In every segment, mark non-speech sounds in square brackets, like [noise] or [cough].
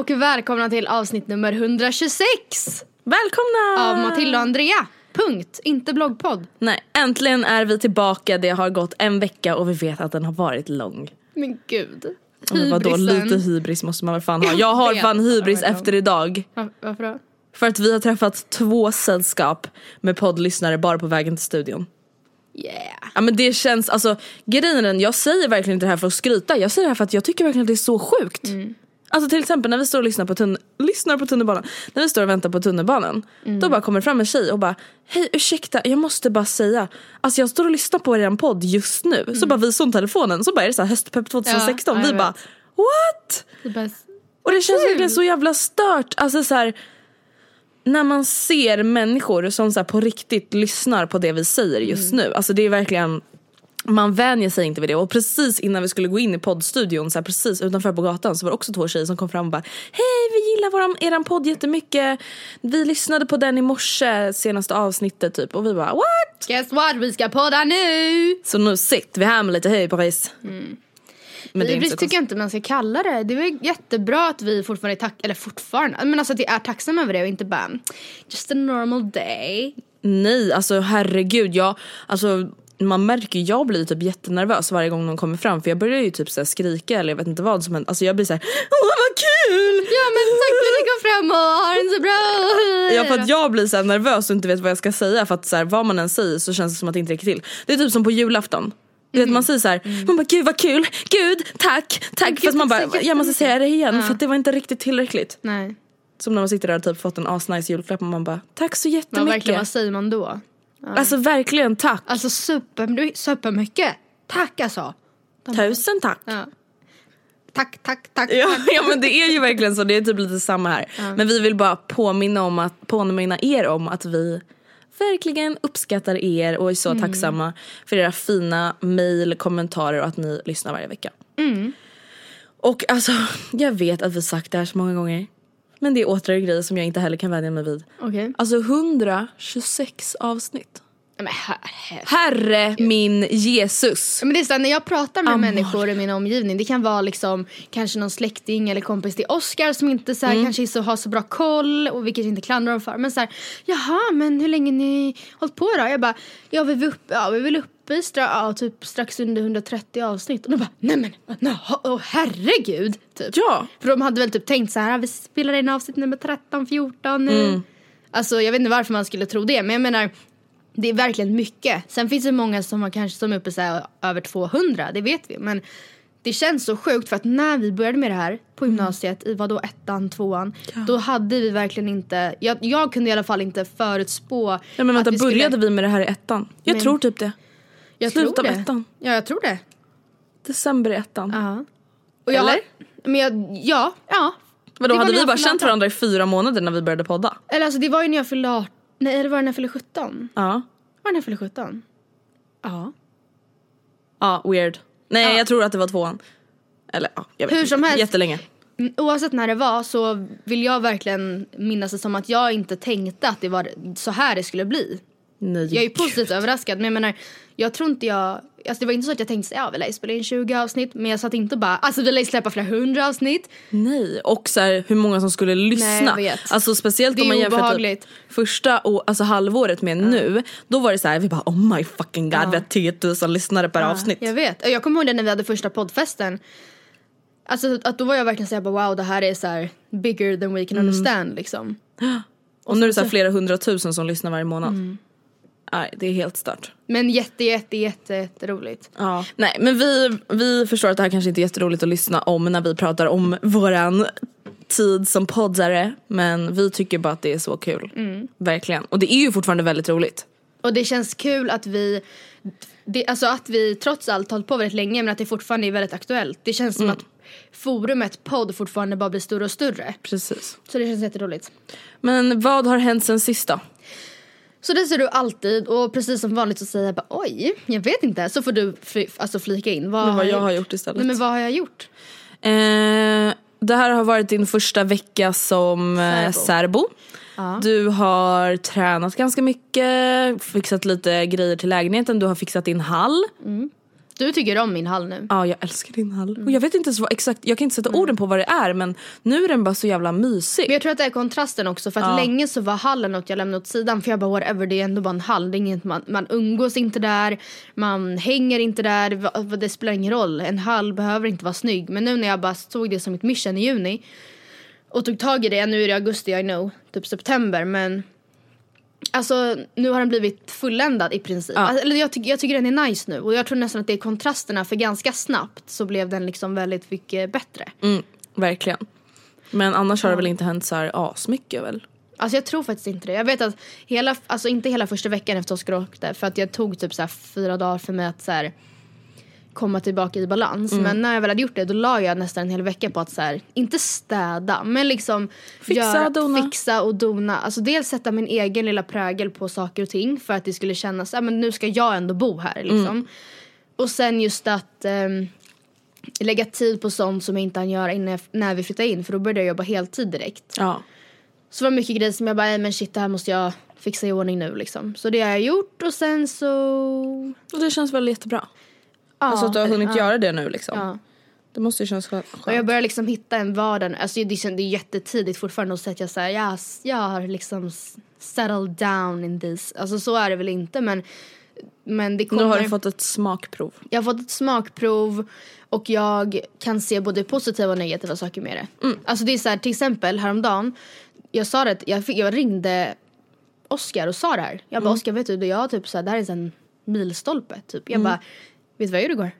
Och välkomna till avsnitt nummer 126 Välkomna! av Matilda och Andrea. Punkt, inte bloggpodd. Nej, äntligen är vi tillbaka. Det har gått en vecka och vi vet att den har varit lång. Men gud. Men vadå, lite hybris måste man väl fan ha. Jag har fan hybris efter idag. Va- Varför då? För att vi har träffat två sällskap med poddlyssnare bara på vägen till studion. Yeah. Ja men det känns, alltså grejen är den, jag säger verkligen inte det här för att skryta. Jag säger det här för att jag tycker verkligen att det är så sjukt. Mm. Alltså till exempel när vi står och lyssnar på, tunn- lyssnar på tunnelbanan. När vi står och väntar på tunnelbanan. Mm. Då bara kommer fram en tjej och bara Hej ursäkta jag måste bara säga. Alltså jag står och lyssnar på er podd just nu. Så bara visar hon telefonen. Så bara är det så här höstpepp 2016. Mm. Ja, vi bara vet. what? Det bara... Och det känns verkligen så jävla stört. Alltså så här, när man ser människor som så här på riktigt lyssnar på det vi säger just nu. Alltså det är verkligen man vänjer sig inte vid det och precis innan vi skulle gå in i poddstudion så här, precis utanför på gatan så var det också två tjejer som kom fram och bara Hej vi gillar våran, eran podd jättemycket Vi lyssnade på den i morse senaste avsnittet typ och vi bara what? Guess what, vi ska podda nu! Så nu sitter vi här med lite hybris. Men det är inte Hybris tycker jag inte man ska kalla det. Det är jättebra att vi fortfarande är tack... Eller fortfarande, men alltså att vi är tacksamma över det och inte bara just a normal day. Nej, alltså herregud. Jag, alltså, man märker ju, jag blir typ jättenervös varje gång de kommer fram för jag börjar ju typ så skrika eller jag vet inte vad som händer. Alltså jag blir så här, åh vad kul! Ja men tack för att ni kom fram och har en så bra... Ja för att jag blir så nervös och inte vet vad jag ska säga för att så här, vad man än säger så känns det som att det inte räcker till. Det är typ som på julafton. Du vet, man säger så här, man bara gud vad kul, gud tack, tack. Gud, Fast man tack bara, jag måste säga det igen Ja. för att det var inte riktigt tillräckligt. Nej, Som när man sitter där och typ fått en asnice julklapp och man bara, tack så men jättemycket. verkligen vad säger man då? Alltså verkligen tack. Alltså super, supermycket. Tack alltså. Tusen tack. Ja. Tack, tack, tack. Ja, tack. [laughs] ja men det är ju verkligen så, det är typ lite samma här. Men vi vill bara påminna, om att, påminna er om att vi verkligen uppskattar er och är så tacksamma för era fina mail, kommentarer och att ni lyssnar varje vecka. Och alltså, jag vet att vi sagt det här så många gånger. Men det är åter en grej som jag inte heller kan vänja mig vid. Okej. Alltså 126 avsnitt. Men här, här. Herre min Jesus. Men det är så här, när jag pratar med Amor. människor i min omgivning, det kan vara liksom kanske någon släkting eller kompis till Oscar som inte så här, Mm. kanske så, har så bra koll och vilket jag inte klandrar dem för. Men så här, jaha men hur länge ni hållit på då? Jag bara, ja vi var uppe, ja, vi är väl uppe i stra, ja, typ strax under 130 avsnitt. Och de bara, nej men, no, oh, herregud. Typ. Ja. För de hade väl typ tänkt så här, vi spelar in avsnitt nummer 13, 14 nu. Alltså jag vet inte varför man skulle tro det men jag menar det är verkligen mycket. Sen finns det många som har kanske som är uppe så här, över 200, det vet vi. Men det känns så sjukt för att när vi började med det här på Mm. gymnasiet i vadå ettan, tvåan. Då hade vi verkligen inte, jag, jag kunde i alla fall inte förutspå. Ja men vänta, vi skulle- började vi med det här i ettan? Jag Men- tror typ det. jag tror av det. ettan? Ja jag tror det. December i ettan. Ja. Och jag, Eller? Men jag, ja, ja. Vadå hade vi bara känt 18. varandra i fyra månader när vi började podda? Eller alltså det var ju när jag fyllde 18. Nej eller var det när jag fyllde 17? Ja. Var det när jag fyllde 17? Ja. Ja, weird. Nej Ja. jag tror att det var tvåan. Eller ja, jag vet Hur inte. som helst. Jättelänge. Mm, Oavsett när det var så vill jag verkligen minnas det som att jag inte tänkte att det var så här det skulle bli. Nej. Jag är ju positivt överraskad men jag menar, jag tror inte jag, alltså det var inte så att jag tänkte så, ja vi lär spela in 20 avsnitt men jag satt inte bara, alltså vi lär släppa flera hundra avsnitt. Nej, och så här, hur många som skulle lyssna. Nej. Alltså speciellt om man jämför typ första och, alltså halvåret med nu. Då var det så här, vi bara oh my fucking god vi har 10 000 lyssnare per avsnitt. Jag vet, jag kommer ihåg det när vi hade första poddfesten. Alltså att då var jag verkligen såhär, wow det här är så här bigger than we can Mm. understand liksom. [gasps] och nu är det så flera hundratusen som lyssnar varje månad. Nej det är helt stört. Men jätte jätte jätte jätteroligt. Ja. Nej men vi, vi förstår att det här kanske inte är jätteroligt att lyssna om när vi pratar om våran tid som poddare. Men vi tycker bara att det är så kul. Verkligen. Och det är ju fortfarande väldigt roligt. Och det känns kul att vi, det, alltså att vi trots allt hållit på väldigt länge men att det fortfarande är väldigt aktuellt. Det känns som att forumet podd fortfarande bara blir större och större. Precis. Så det känns jätteroligt. Men vad har hänt sen sist då? Så det ser du alltid och precis som vanligt så säger jag bara oj, jag vet inte. Så får du fly, alltså flika in. Vad, Men vad jag gjort? har gjort istället. Nej men vad har jag gjort? Eh, det här har varit din första vecka som eh, särbo. Du har tränat ganska mycket, fixat lite grejer till lägenheten, du har fixat din hall. Du tycker om min hall nu. Ja jag älskar din hall. Och jag vet inte ens vad exakt, jag kan inte sätta orden på vad det är men nu är den bara så jävla mysig. Men jag tror att det är kontrasten också för att länge så var hallen något jag lämnade åt sidan för jag bara whatever det är ändå bara en hall. Det är inget man, man umgås inte där, man hänger inte där, det spelar ingen roll. En hall behöver inte vara snygg. Men nu när jag bara såg det som ett mission i juni och tog tag i det, nu är det augusti I know, typ september men Alltså nu har den blivit fulländad i princip. Ja. Alltså, eller jag, tycker- jag tycker den är nice nu och jag tror nästan att det är kontrasterna för ganska snabbt så blev den liksom väldigt mycket bättre. Mm, verkligen. Men annars har det väl inte hänt så här asmycket väl? Alltså jag tror faktiskt inte det. Jag vet att hela, alltså inte hela första veckan efter Oskar åkte för att jag tog typ så fyra dagar för mig att så här komma tillbaka i balans. Mm. Men när jag väl hade gjort det då la jag nästan en hel vecka på att så här, inte städa men liksom Fixa och dona. fixa och dona. Alltså dels sätta min egen lilla prägel på saker och ting för att det skulle kännas, ja men nu ska jag ändå bo här liksom. Mm. Och sen just att ehm, lägga tid på sånt som jag inte hann göra innan jag, när vi flyttade in för då började jag jobba heltid direkt. Ja. Så det var mycket grejer som jag bara, "Nej, men shit det här måste jag fixa i ordning nu liksom. Så det har jag gjort och sen så... Och det känns väl jättebra. Alltså att du har hunnit ja, göra det nu liksom. Det måste ju kännas skönt. Och jag börjar liksom hitta en vardag. Alltså det, känns- det är jättetidigt fortfarande att säga att jag säger jag, jag har liksom settled down in this. Alltså så är det väl inte men men det Nu kommer... har du fått ett smakprov. Jag har fått ett smakprov och jag kan se både positiva och negativa saker med det. Mm. Alltså det är så här, till exempel häromdagen, jag sa det, jag, fick, jag ringde Oskar och sa det här. Jag bara Mm. Oskar vet du, jag har typ så här, det här är en milstolpe typ. Jag bara, vet du vad jag gjorde igår?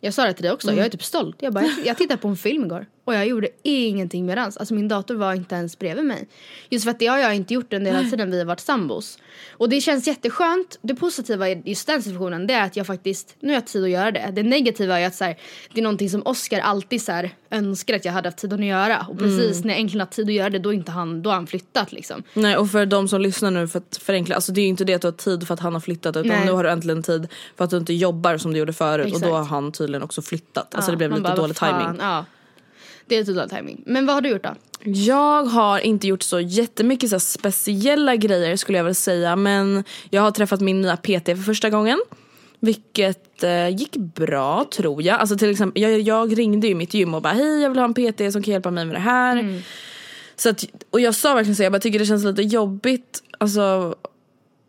Jag sa det till dig också, Mm. jag är typ stolt. Jag bara, jag, jag tittade på en film igår och jag gjorde ingenting med dans. Alltså min dator var inte ens bredvid mig. Just för att det har jag inte gjort under hela tiden vi har varit sambos. Och det känns jätteskönt. Det positiva i just den situationen det är att jag faktiskt, nu har jag tid att göra det. Det negativa är att så här, det är någonting som Oscar alltid så här, önskar att jag hade haft tid att göra. Och precis när jag äntligen har tid att göra det då, inte han, då har han flyttat liksom. Nej och för de som lyssnar nu för att förenkla, alltså det är ju inte det att du har tid för att han har flyttat utan Nej. nu har du äntligen tid för att du inte jobbar som du gjorde förut och Exakt. då har han tydligen också flyttat. Alltså Ja, det blev lite bara, dålig timing. Ja. Det är lite dålig timing. Men vad har du gjort då? Jag har inte gjort så jättemycket så speciella grejer skulle jag väl säga men jag har träffat min nya PT för första gången. Vilket eh, gick bra tror jag. Alltså till exempel, jag, jag ringde ju mitt gym och bara hej jag vill ha en PT som kan hjälpa mig med det här. Så att, och jag sa verkligen så, jag bara tycker det känns lite jobbigt. Alltså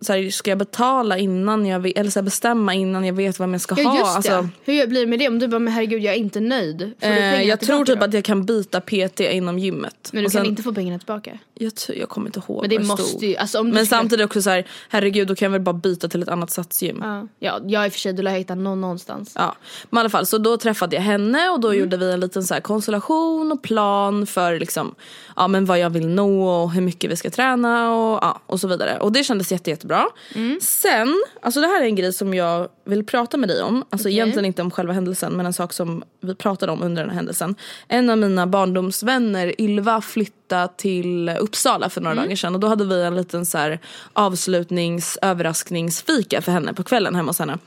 så här, ska jag betala innan jag vet, eller så här, bestämma innan jag vet vad jag ska Ja ha? just det. Alltså, Hur blir det med det? Om du bara men herregud jag är inte nöjd. Får eh, jag tror typ då? att jag kan byta PT inom gymmet. Men du Och kan sen- inte få pengarna tillbaka. jag, jag kommer inte ihåg Men det måste stod. ju, alltså om Men skulle- samtidigt också så här, herregud då kan jag väl bara byta till ett annat satsgym. Ja, ja, jag i och för sig, du lär hitta någon någonstans. Ja, men i alla fall så då träffade jag henne och då Mm. gjorde vi en liten så här konstellation och plan för liksom, ja, men vad jag vill nå och hur mycket vi ska träna och, ja, och så vidare. Och det kändes jätte, jättebra. Mm. Sen, alltså det här är en grej som jag vill prata med dig om. Alltså Okej. egentligen inte om själva händelsen men en sak som vi pratade om under den här händelsen. En av mina barndomsvänner, Ylva, flyttade till Uppsala för några Mm. dagar sedan och då hade vi en liten så här avslutnings överraskningsfika för henne på kvällen hemma hos henne.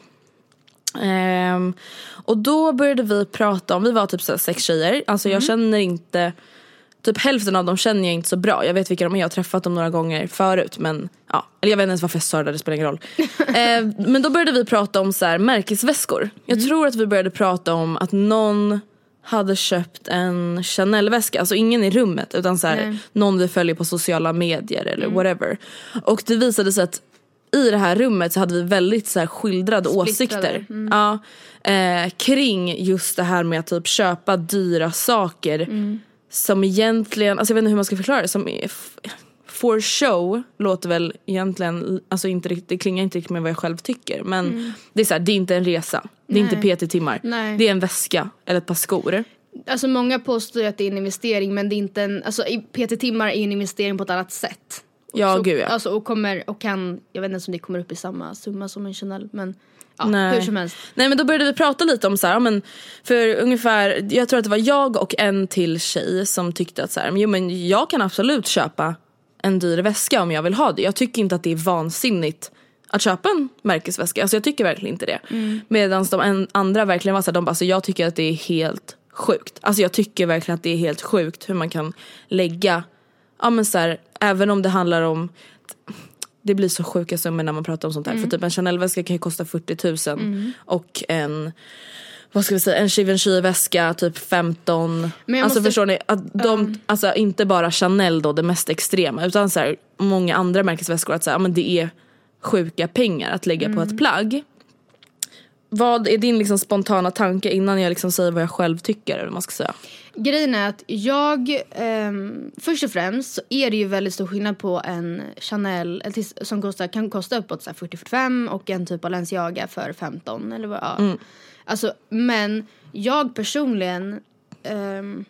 Ehm, och då började vi prata om, vi var typ så sex tjejer, alltså jag känner inte Typ hälften av dem känner jag inte så bra. Jag vet vilka de är, jag har träffat dem några gånger förut men ja, eller jag vet inte ens varför jag sa det, det spelar ingen roll. [laughs] Ehm, men då började vi prata om så här, märkesväskor. Jag tror att vi började prata om att någon hade köpt en Chanel-väska, alltså ingen i rummet utan så här, någon vi följer på sociala medier eller whatever. Och det visade sig att i det här rummet så hade vi väldigt så här skildrade åsikter. Ja, eh, kring just det här med att typ köpa dyra saker som egentligen, alltså jag vet inte hur man ska förklara det, som är for show låter väl egentligen, alltså inte riktigt, det klingar inte riktigt med vad jag själv tycker men det är så här, det är inte en resa, det är inte PT-timmar, det är en väska eller ett par skor. Alltså många påstår att det är en investering men det är inte en, alltså PT-timmar är en investering på ett annat sätt. Ja, så, gud ja. Alltså och kommer och kan, jag vet inte om det kommer upp i samma summa som en Chanel men ja, Nej. hur som helst. Nej men då började vi prata lite om så här, men för ungefär, jag tror att det var jag och en till tjej som tyckte att så här, men jo men jag kan absolut köpa en dyr väska om jag vill ha det. Jag tycker inte att det är vansinnigt att köpa en märkesväska. Alltså jag tycker verkligen inte det. Medan de andra verkligen var så här, de bara, alltså jag tycker att det är helt sjukt. Alltså jag tycker verkligen att det är helt sjukt hur man kan lägga, ja men så här, även om det handlar om det blir så sjuka summor när man pratar om sånt här. För typ en Chanel-väska kan ju kosta 40 000 och en vad ska vi säga, en Givenchy väska typ 15. Men alltså måste- förstår ni, att de, alltså inte bara Chanel då det mest extrema utan så här, många andra märkesväskor att säga, ja, men det är sjuka pengar att lägga på ett plagg. Vad är din liksom spontana tanke innan jag liksom säger vad jag själv tycker eller vad man ska säga? Grejen är att jag, ehm, först och främst så är det ju väldigt stor skillnad på en Chanel som kostar, kan kosta uppåt så här 40-45 och en typ Balenciaga för 15 eller vad, ja. Alltså men jag personligen, ehm,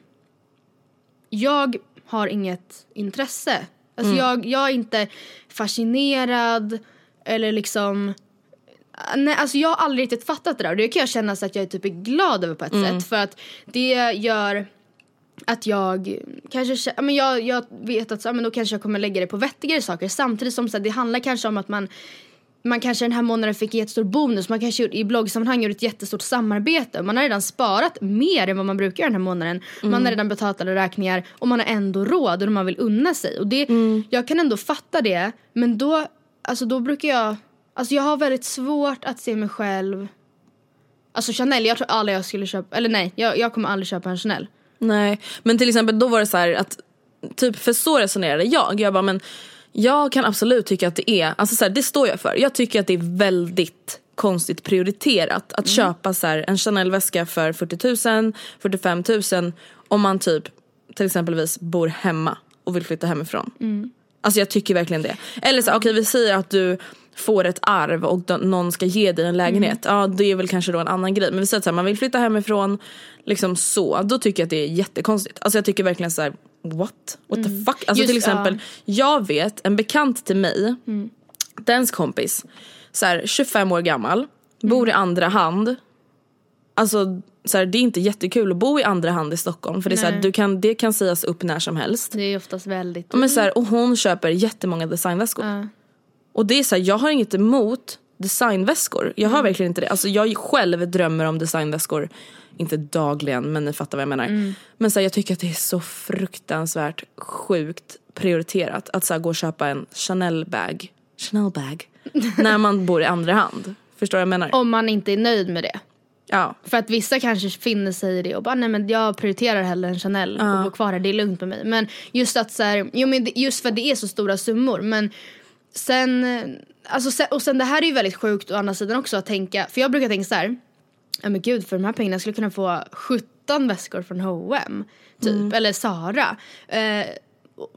jag har inget intresse. Alltså jag, jag är inte fascinerad eller liksom Nej, alltså jag har aldrig riktigt fattat det där och det kan jag känna så att jag är typ glad över på ett sätt för att det gör att jag kanske men jag, jag vet att så, men då kanske jag kommer lägga det på vettigare saker samtidigt som så här, det handlar kanske om att man man kanske den här månaden fick en jättestor bonus, man kanske i bloggsammanhang gjort ett jättestort samarbete. Man har redan sparat mer än vad man brukar den här månaden. Man har redan betalat alla räkningar och man har ändå råd och man vill unna sig. Och det, Jag kan ändå fatta det men då, alltså då brukar jag, alltså jag har väldigt svårt att se mig själv Alltså Chanel, jag tror aldrig jag skulle köpa, eller nej, jag, jag kommer aldrig köpa en Chanel. Nej, men till exempel då var det så här att typ för så resonerade jag. Jag bara men jag kan absolut tycka att det är, alltså så här, det står jag för. Jag tycker att det är väldigt konstigt prioriterat att köpa så här, en Chanel-väska för 40 000, 45 000 om man typ till exempelvis bor hemma och vill flytta hemifrån. Alltså jag tycker verkligen det. Eller så okej vi säger att du får ett arv och någon ska ge dig en lägenhet. Ja det är väl kanske då en annan grej. Men vi säger att så här, man vill flytta hemifrån, liksom så. Då tycker jag att det är jättekonstigt. Alltså jag tycker verkligen så här: what? What the fuck? Alltså Just, till exempel, ja. jag vet en bekant till mig, dens kompis, så här, 25 år gammal, bor i andra hand. Alltså så här, det är inte jättekul att bo i andra hand i Stockholm för det, är så här, du kan, det kan sägas upp när som helst. Det är oftast väldigt... Men så här, och hon köper jättemånga designväskor. Ja. Och det är så här, jag har inget emot designväskor. Jag har verkligen inte det. Alltså jag själv drömmer om designväskor. Inte dagligen men ni fattar vad jag menar. Men så här, jag tycker att det är så fruktansvärt sjukt prioriterat att så här, gå och köpa en Chanel bag. Chanel bag. [laughs] när man bor i andra hand. Förstår vad jag menar? Om man inte är nöjd med det. Ja. För att vissa kanske finner sig i det och bara nej men jag prioriterar hellre en Chanel och bor kvar här, det är lugnt med mig. Men just att så här, jo men just för att det är så stora summor men sen, alltså, sen, och sen det här är ju väldigt sjukt å andra sidan också att tänka, för jag brukar tänka så här, ja men gud för de här pengarna skulle jag kunna få 17 väskor från H&M typ, eller Zara. Eh,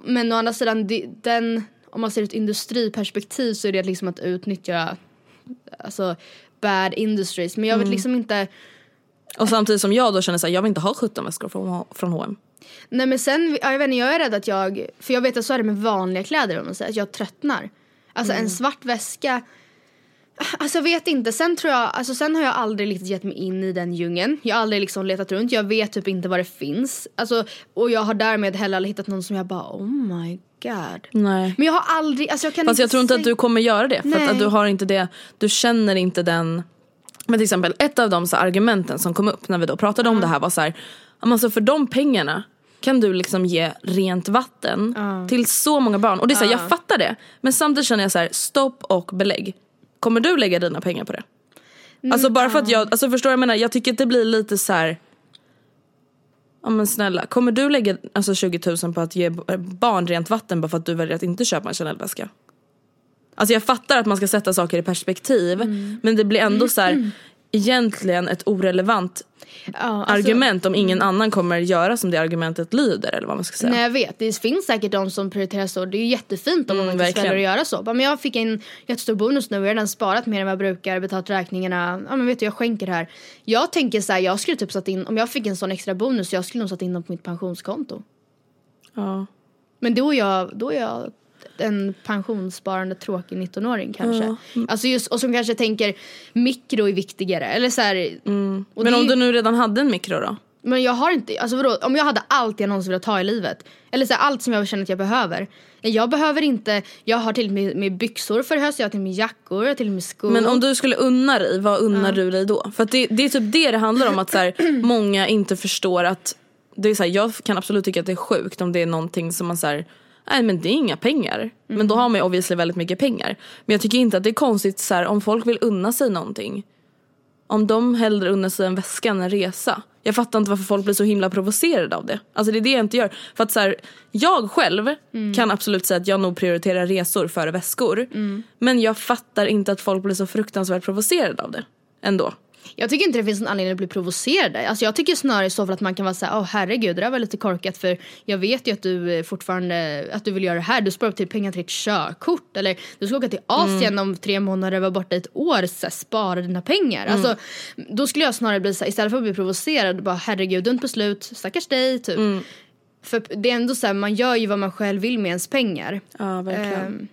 men å andra sidan, den, om man ser ett industriperspektiv så är det liksom att utnyttja alltså, bad industries. Men jag vet liksom inte, Och samtidigt som jag då känner såhär, jag vill inte ha 17 väskor från, från H&M. nej men sen, ja, jag vet inte, jag är rädd att jag, för jag vet att så är det med vanliga kläder om man säger, att jag tröttnar. Alltså en svart väska, Alltså jag vet inte, sen tror jag, alltså sen har jag aldrig riktigt gett mig in i den djungeln. Jag har aldrig liksom letat runt, jag vet typ inte vad det finns. Alltså, och jag har därmed heller aldrig hittat någon som jag bara oh my god. Nej. Men jag har aldrig, alltså jag kan Fast jag tror inte att du kommer göra det. För att, Nej. att du har inte det, du känner inte den. Men till exempel ett av de så argumenten som kom upp när vi då pratade om det här var så här. "Ja, men Alltså för de pengarna kan du liksom ge rent vatten till så många barn. Och det är så här, jag fattar det. Men samtidigt känner jag så här, stopp och belägg. Kommer du lägga dina pengar på det? Alltså bara för att jag, alltså förstår jag menar? Jag tycker att det blir lite så här. Ja men snälla, kommer du lägga alltså 20 000 på att ge barn rent vatten bara för att du väljer att inte köpa en Chanel-väska? Alltså jag fattar att man ska sätta saker i perspektiv men det blir ändå så här [clears throat] egentligen ett orelevant Ja, alltså- argument om ingen annan kommer göra som det argumentet lyder eller vad man ska säga. Nej jag vet, det finns säkert de som prioriterar så. Det är ju jättefint om Mm, man verkligen. väljer att göra så. Men jag fick en jättestor bonus nu och jag har redan sparat mer än vad jag brukar, betalat räkningarna. Ja men vet du jag skänker här. Jag tänker så här, jag skulle typ satt in, om jag fick en sån extra bonus jag skulle nog satt in dem på mitt pensionskonto. Ja. Men då är jag, då är jag en pensionssparande tråkig 19-åring kanske. Alltså just, och som kanske tänker mikro är viktigare. Eller så här, och Men om ju- du nu redan hade en mikro då? Men jag har inte, alltså vadå, om jag hade allt jag någonsin velat ha i livet. Eller så här, allt som jag känner att jag behöver. Jag behöver inte, jag har till och med, med byxor för höst, jag har till och med jackor, jag har till och med skor. Men om du skulle unna dig, vad unnar du dig då? För att det, det är typ det det handlar om att så här, [clears throat] många inte förstår att det är så här, jag kan absolut tycka att det är sjukt om det är någonting som man så här, nej men det är inga pengar. Men då har man ju obviously väldigt mycket pengar. Men jag tycker inte att det är konstigt så här, om folk vill unna sig någonting. Om de hellre unnar sig en väska än en resa. Jag fattar inte varför folk blir så himla provocerade av det. Alltså det är det jag inte gör. För att så här, jag själv kan absolut säga att jag nog prioriterar resor före väskor. Men jag fattar inte att folk blir så fruktansvärt provocerade av det. Ändå. Jag tycker inte det finns någon anledning att bli provocerad. Alltså jag tycker snarare i så fall att man kan vara såhär, åh herregud det där var lite korkat för jag vet ju att du eh, fortfarande, att du vill göra det här. Du sparar upp till pengar till ett körkort eller du ska åka till Asien om tre månader och vara borta ett år, så här, spara dina pengar. Alltså då skulle jag snarare bli såhär, istället för att bli provocerad, bara herregud dumt beslut, stackars dig typ. För det är ändå såhär, man gör ju vad man själv vill med ens pengar. Ja verkligen. Ehm,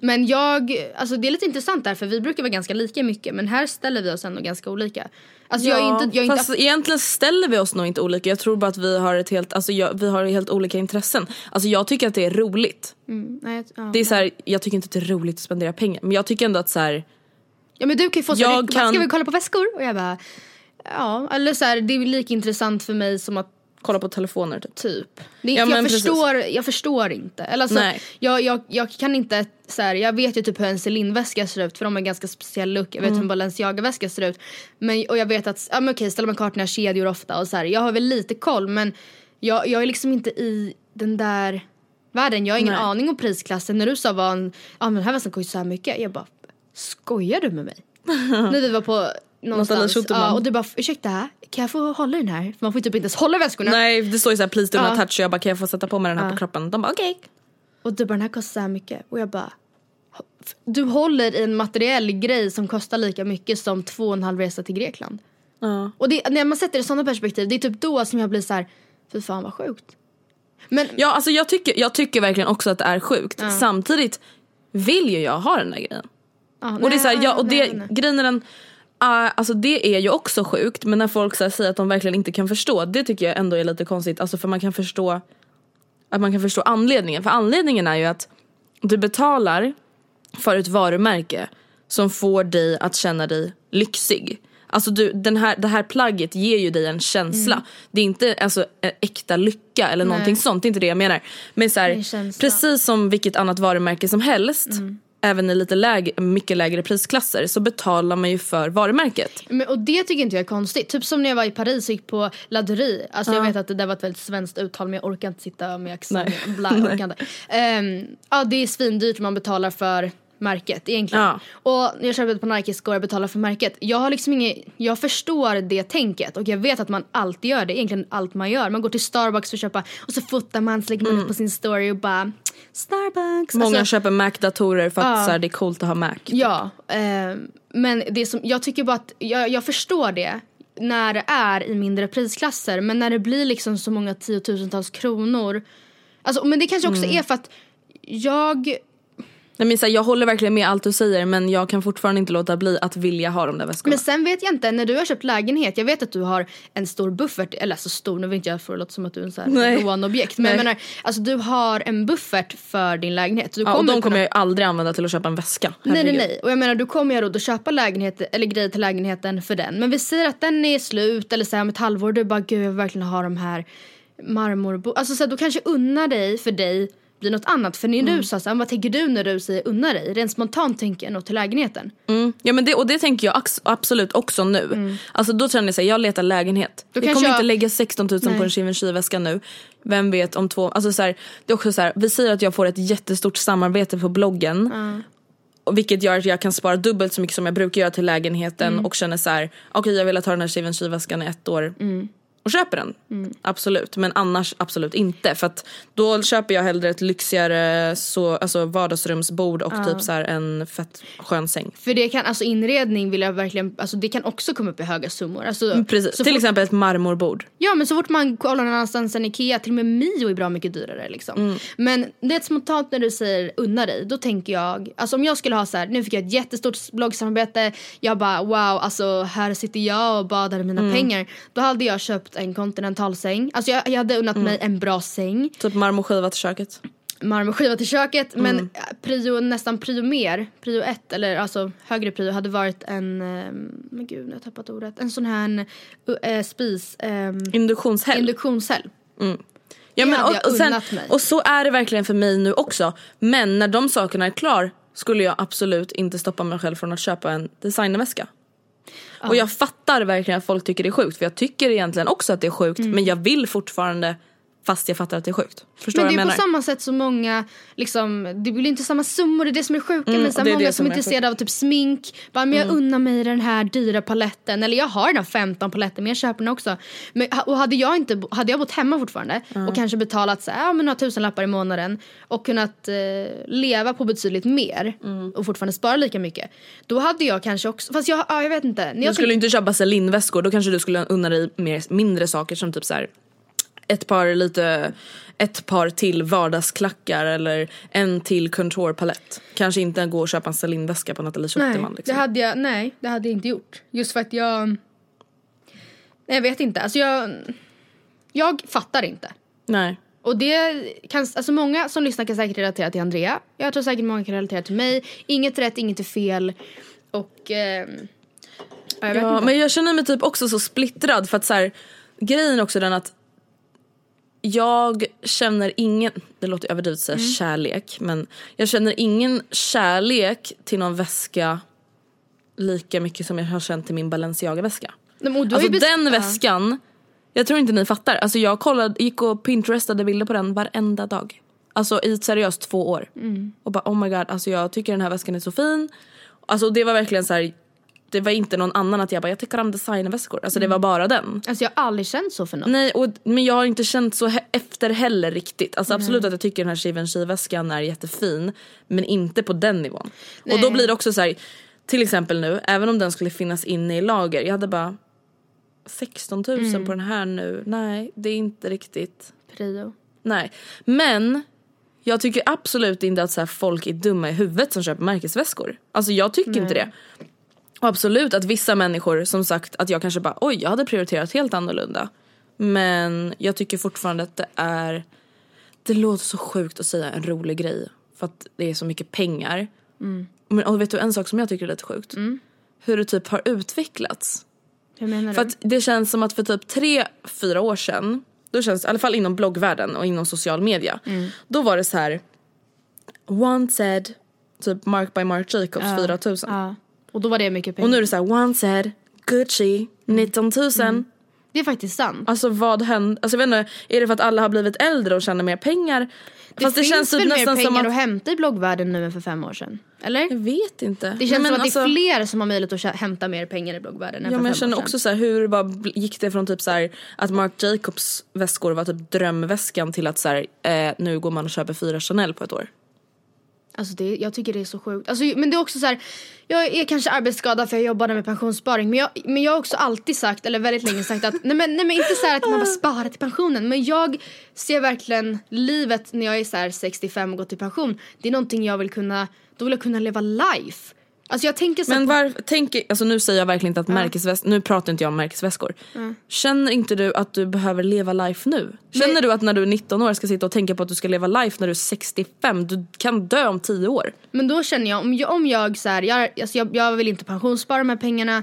men jag, alltså det är lite intressant där för vi brukar vara ganska lika mycket men här ställer vi oss ändå ganska olika. Alltså jag är inte, jag är inte fast egentligen ställer vi oss nog inte olika. Jag tror bara att vi har ett helt, alltså jag, vi har helt olika intressen. Alltså jag tycker att det är roligt. Mm, nej, ja, Det är så här, jag tycker inte att det är roligt att spendera pengar. Men jag tycker ändå att så här, Ja men du kan ju få så jag kan- ska vi kolla på väskor? Och jag bara, ja eller så här, det är lika intressant för mig som att kolla på telefoner typ. typ. Det Ja, jag, precis. förstår, jag förstår inte. Eller alltså, Nej. jag, jag, jag kan inte, så här, jag vet ju typ hur en Celine-väska ser ut för de har en ganska speciell look. Jag vet Mm. hur en Balenciaga-väska ser ut. Men, och jag vet att, ja men okej Stella McCartney har kedjor ofta och så här, jag har väl lite koll men jag, jag är liksom inte i den där världen. Jag har ingen Nej. aning om prisklassen. När du sa var en, ja men den här väskan kostar så här mycket. Jag bara, skojar du med mig? [laughs] När vi var på någonstans. Ja, och du bara, ursäkta, kan jag få hålla den här? För man får ju typ inte ens hålla väskorna. Nej det står ju såhär please do not Ja. touch. Och jag bara kan jag få sätta på mig den här på kroppen? De bara okej. Och du bara, den här kostar så här mycket. Och jag bara, du håller i en materiell grej som kostar lika mycket som två och en halv resa till Grekland. Ja. Och det, när man sätter det i sådana perspektiv, det är typ då som jag blir så här, fy fan vad sjukt. Men Ja alltså jag tycker, jag tycker verkligen också att det är sjukt. Samtidigt vill ju jag ha den där grejen. ja, Och det är så här, nej, ja, och det, nej, nej. grejen är den, alltså det är ju också sjukt men när folk så säger att de verkligen inte kan förstå det tycker jag ändå är lite konstigt. Alltså för man kan förstå att man kan förstå anledningen. För anledningen är ju att du betalar för ett varumärke som får dig att känna dig lyxig. Alltså du, den här, det här plagget ger ju dig en känsla. Det är inte alltså, äkta lycka eller någonting sånt, det är inte det jag menar. Men så här, precis som vilket annat varumärke som helst även i lite lägre, mycket lägre prisklasser så betalar man ju för varumärket. Men, och det tycker inte jag är konstigt. Typ som när jag var i Paris och gick på Laderie. Alltså jag vet att det där var ett väldigt svenskt uttal men jag orkar inte sitta med accent. Bla, jag orkar [laughs] inte. Ehm, ja det är svindyrt man betalar för märket egentligen. Ja. Och när jag köper på Nike ska jag betala för märket. Jag har liksom inget, jag förstår det tänket och jag vet att man alltid gör det. Egentligen allt man gör. Man går till Starbucks för att köpa och så fotar man så lägger man upp på sin story och bara Starbucks. Många Alltså- köper Mac-datorer för att Ja. så här, det är coolt att ha Mac. Ja, eh, men det som, jag tycker bara att jag, jag förstår det när det är i mindre prisklasser men när det blir liksom så många tiotusentals kronor. Alltså, men det kanske också Mm. är för att jag Nej, men, så här, jag håller verkligen med allt du säger men jag kan fortfarande inte låta bli att vilja ha de där väskorna. Men sen vet jag inte, när du har köpt lägenhet, jag vet att du har en stor buffert, eller så stor, nu vill inte jag få det låta som att du är en sån Nej. här rånobjekt. Men jag Nej. menar, alltså du har en buffert för din lägenhet. Du ja, och de kommer kunna- jag aldrig använda till att köpa en väska. Nej nej Herregud. nej och jag menar du kommer ju ha råd att köpa lägenhet eller grejer till lägenheten för den. Men vi säger att den är slut eller så här om ett halvår du bara gud jag vill verkligen ha de här marmorbo... Alltså så här, då kanske unna dig för dig blir något annat. För när du sa så här, vad tänker du när du säger unna dig? Rent spontant tänker jag nog till lägenheten. Mm. Ja, men det, och det tänker jag absolut också nu. Alltså, då känner jag så här, jag letar lägenhet. Då kanske kommer jag- inte lägga 16 000 Nej. på en Givenchy-väska nu. Vem vet om två... Alltså, så här, det är också så här, vi säger att jag får ett jättestort samarbete på bloggen. Och vilket gör att jag kan spara dubbelt så mycket som jag brukar göra till lägenheten och känner så här, okej jag vill ha den här Givenchy-väskan i ett år. Och köper den. Absolut. Men annars absolut inte. För att då köper jag hellre ett lyxigare så, alltså vardagsrumsbord och typ så en fett skön säng. För det kan, alltså inredning vill jag verkligen, alltså det kan också komma upp i höga summor. Alltså, Mm, Precis. Till fort- exempel ett marmorbord. Ja men så fort man kollar någon annanstans än Ikea, till och med Mio är bra mycket dyrare liksom. Mm. Men det är spontant när du säger unna dig, då tänker jag, alltså om jag skulle ha så här, nu fick jag ett jättestort bloggsamarbete, jag bara wow, alltså här sitter jag och badar mina Mm. pengar. Då hade jag köpt en kontinentalsäng, alltså jag, jag hade unnat Mm. mig en bra säng, Typ marmorskiva till köket. marmorskiva till köket, men Mm. prio, nästan prio mer, prio ett eller alltså högre prio hade varit en, eh, men gud nu har jag tappat ordet, en sån här uh, spis, um, Induktionshäll. induktionshäll. ja, det men, hade och, och, sen, mig. och så är det verkligen för mig nu också. Men när de sakerna är klar skulle jag absolut inte stoppa mig själv från att köpa en designerväska. Och jag fattar verkligen att folk tycker det är sjukt för jag tycker egentligen också att det är sjukt men jag vill fortfarande fast jag fattar att det är sjukt. Förstår Men det är jag på menar? samma sätt som många, liksom, det blir inte samma summor, det är det som är sjuka. Mm, men så många som som är intresserade av typ smink, bara men jag Mm. unnar mig den här dyra paletten. Eller jag har den här 15 paletten men jag köper den också. Men, och hade jag, inte, hade jag bott hemma fortfarande och kanske betalat så här, ja, men några tusenlappar i månaden och kunnat eh, leva på betydligt mer Mm. och fortfarande spara lika mycket. Då hade jag kanske också, fast jag, ja, jag vet inte. När Du jag skulle inte köpa Celine-väskor, då kanske du skulle unna dig mer, mindre saker som typ så här ett par lite, ett par till vardagsklackar eller en till contourpalett. Kanske inte gå och köpa en Celine-väska på Nathalie Nej, Schuterman. det Liksom. hade jag, nej, det hade jag inte gjort. Just för att jag... Nej, jag vet inte. Alltså jag... Jag fattar inte. Nej. Och det kan, alltså många som lyssnar kan säkert relatera till Andrea. Jag tror säkert många kan relatera till mig. Inget rätt, inget är fel. Och... Eh, ja, jag Ja, men jag känner mig typ också så splittrad för att så här, grejen är också den att jag känner ingen, det låter överdrivet att säga Mm. kärlek, men jag känner ingen kärlek till någon väska lika mycket som jag har känt till min Balenciaga-väska. Alltså den väskan, jag tror inte ni fattar. Alltså jag kollade, gick och pinterestade bilder på den varenda dag. Alltså i seriöst två år. Mm. Och bara oh my god, alltså jag tycker den här väskan är så fin. Alltså det var verkligen så här. Det var inte någon annan att jag bara jag tycker om designväskor. Alltså det var bara den. Alltså jag har aldrig känt så för något. Nej, och, men jag har inte känt så he- efter heller riktigt. Alltså absolut att jag tycker den här Givenchy-väskan är jättefin. Men inte på den nivån. Och då Nej. blir det också så här. till exempel nu, även om den skulle finnas inne i lager. Jag hade bara 16 000 Mm. på den här nu. Nej, det är inte riktigt. Prio. Nej. Men jag tycker absolut inte att så här folk är dumma i huvudet som köper märkesväskor. Alltså jag tycker inte det. Och absolut att vissa människor som sagt att jag kanske bara oj jag hade prioriterat helt annorlunda. Men jag tycker fortfarande att det är det låter så sjukt att säga en rolig grej för att det är så mycket pengar. Men och vet du en sak som jag tycker är lite sjukt? Hur det typ har utvecklats. Hur menar För du? att det känns som att för typ tre, fyra år sedan, då känns i alla fall inom bloggvärlden och inom social media, då var det så här. One said, typ Mark by Marc Jacobs 4000. Ja. Och då var det mycket pengar. Och nu är det så här one set, Gucci, 19 000. Det är faktiskt sant. Alltså vad hände? Alltså jag vet inte, är det för att alla har blivit äldre och tjänar mer pengar? Det Fast det finns känns typ väl mer pengar att... att hämta i bloggvärlden nu än för fem år sedan? Eller? Jag vet inte. Det känns Nej, som men att det är alltså- fler som har möjlighet att hämta mer pengar i bloggvärlden än Ja för men jag fem känner år också så här, hur bara gick det från typ så här att Marc Jacobs väskor var typ drömväskan till att så här, eh, nu går man och köper fyra Chanel på ett år. Alltså det, jag tycker det är så sjukt. Alltså, men det är också så här, jag är kanske arbetsskadad för jag jobbade med pensionssparing. Men jag, men jag har också alltid sagt, eller väldigt länge sagt att, nej men, nej men inte så här att man bara sparar till pensionen. Men jag ser verkligen livet när jag är så här 65 och går till pension. Det är någonting jag vill kunna, då vill jag kunna leva life. Alltså jag tänker så Men på- var, tänk, alltså nu säger jag verkligen inte att märkesväskor, nu pratar inte jag om märkesväskor. Känner inte du att du behöver leva life nu? Känner du att när du är 19 år ska sitta och tänka på att du ska leva life när du är 65? Du kan dö om 10 år. Men då känner jag, om jag, om jag så här, jag, alltså jag, jag vill inte pensionsspara de här pengarna.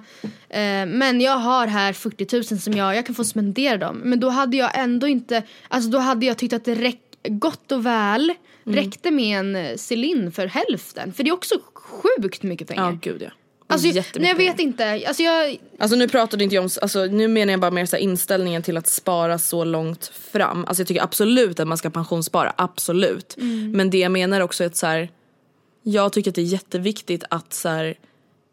Eh, men jag har här 40 000 som jag, jag kan få spendera dem. Men då hade jag ändå inte, alltså då hade jag tyckt att det räck, gott och väl Mm. räckte med en eh, Celine för hälften. För det är också sjukt mycket pengar. Ja gud ja. alltså, Jättemycket nej, jag vet inte, alltså jag, Alltså nu pratade inte jag om, alltså nu menar jag bara mer så här inställningen till att spara så långt fram. Alltså jag tycker absolut att man ska pensionsspara, absolut. Mm. Men det jag menar också är att så här, jag tycker att det är jätteviktigt att så här,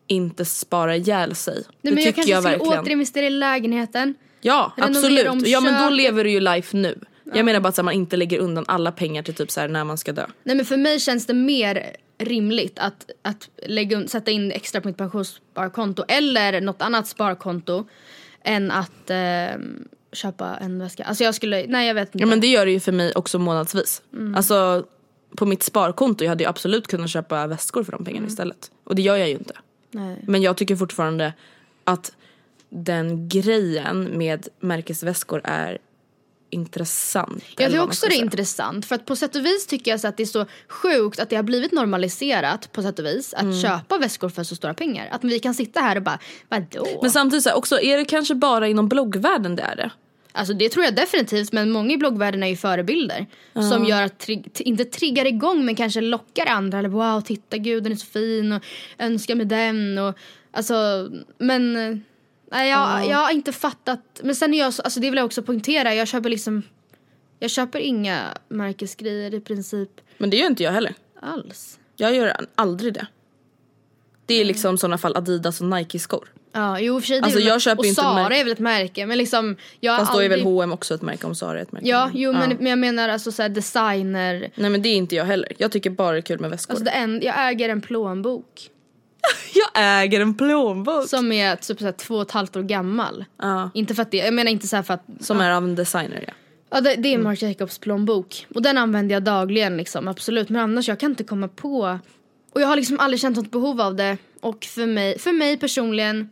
inte spara ihjäl sig. nej, det men jag tycker kanske jag skulle verkligen. återinvestera i lägenheten. Ja absolut. Ja men då lever du ju life nu. Jag menar bara att man inte lägger undan alla pengar till typ så här, när man ska dö. Nej men för mig känns det mer rimligt att, att lägga, sätta in extra på mitt pensionssparkonto eller något annat sparkonto än att eh, köpa en väska. Alltså jag skulle, nej jag vet inte. Ja men det gör det ju för mig också månadsvis. Alltså på mitt sparkonto jag hade jag absolut kunnat köpa väskor för de pengarna istället. Och det gör jag ju inte. nej. Men jag tycker fortfarande att den grejen med märkesväskor är intressant. Jag tycker också det är intressant för att på sätt och vis tycker jag så att det är så sjukt att det har blivit normaliserat på sätt och vis att Mm. köpa väskor för så stora pengar. Att vi kan sitta här och bara vadå? Men samtidigt så här, också, är det kanske bara inom bloggvärlden det är det? Alltså det tror jag definitivt men många i bloggvärlden är ju förebilder. Som gör att, tri- inte triggar igång men kanske lockar andra. Eller wow titta gud den är så fin och önskar med den. Och, alltså men eh, nej, jag, jag har inte fattat. Men sen är jag så, alltså det vill jag också poängtera. Jag köper liksom jag köper inga märkesgrejer i princip Men det gör inte jag heller. alls. Jag gör aldrig det. Det är liksom i sådana fall Adidas och Nike skor. Ja, jo för sig. Alltså, jag köper och inte märk- är väl ett märke men liksom. Jag Fast då är väl aldrig- H&M också ett märke om Zara är ett märke. Ja, jo men, Ja. men jag menar alltså såhär designer. Nej men det är inte jag heller. Jag tycker bara det är kul med väskor. Alltså det en, jag äger en plånbok. [laughs] jag äger en plånbok. Som är typ såhär två och ett halvt år gammal. Ja. Inte för att det, jag menar inte så här för att. Som är av en designer ja. Ja det, det är Marc Jacobs plånbok. Och den använder jag dagligen liksom, absolut. Men annars jag kan inte komma på. Och jag har liksom aldrig känt något behov av det. Och för mig, för mig personligen.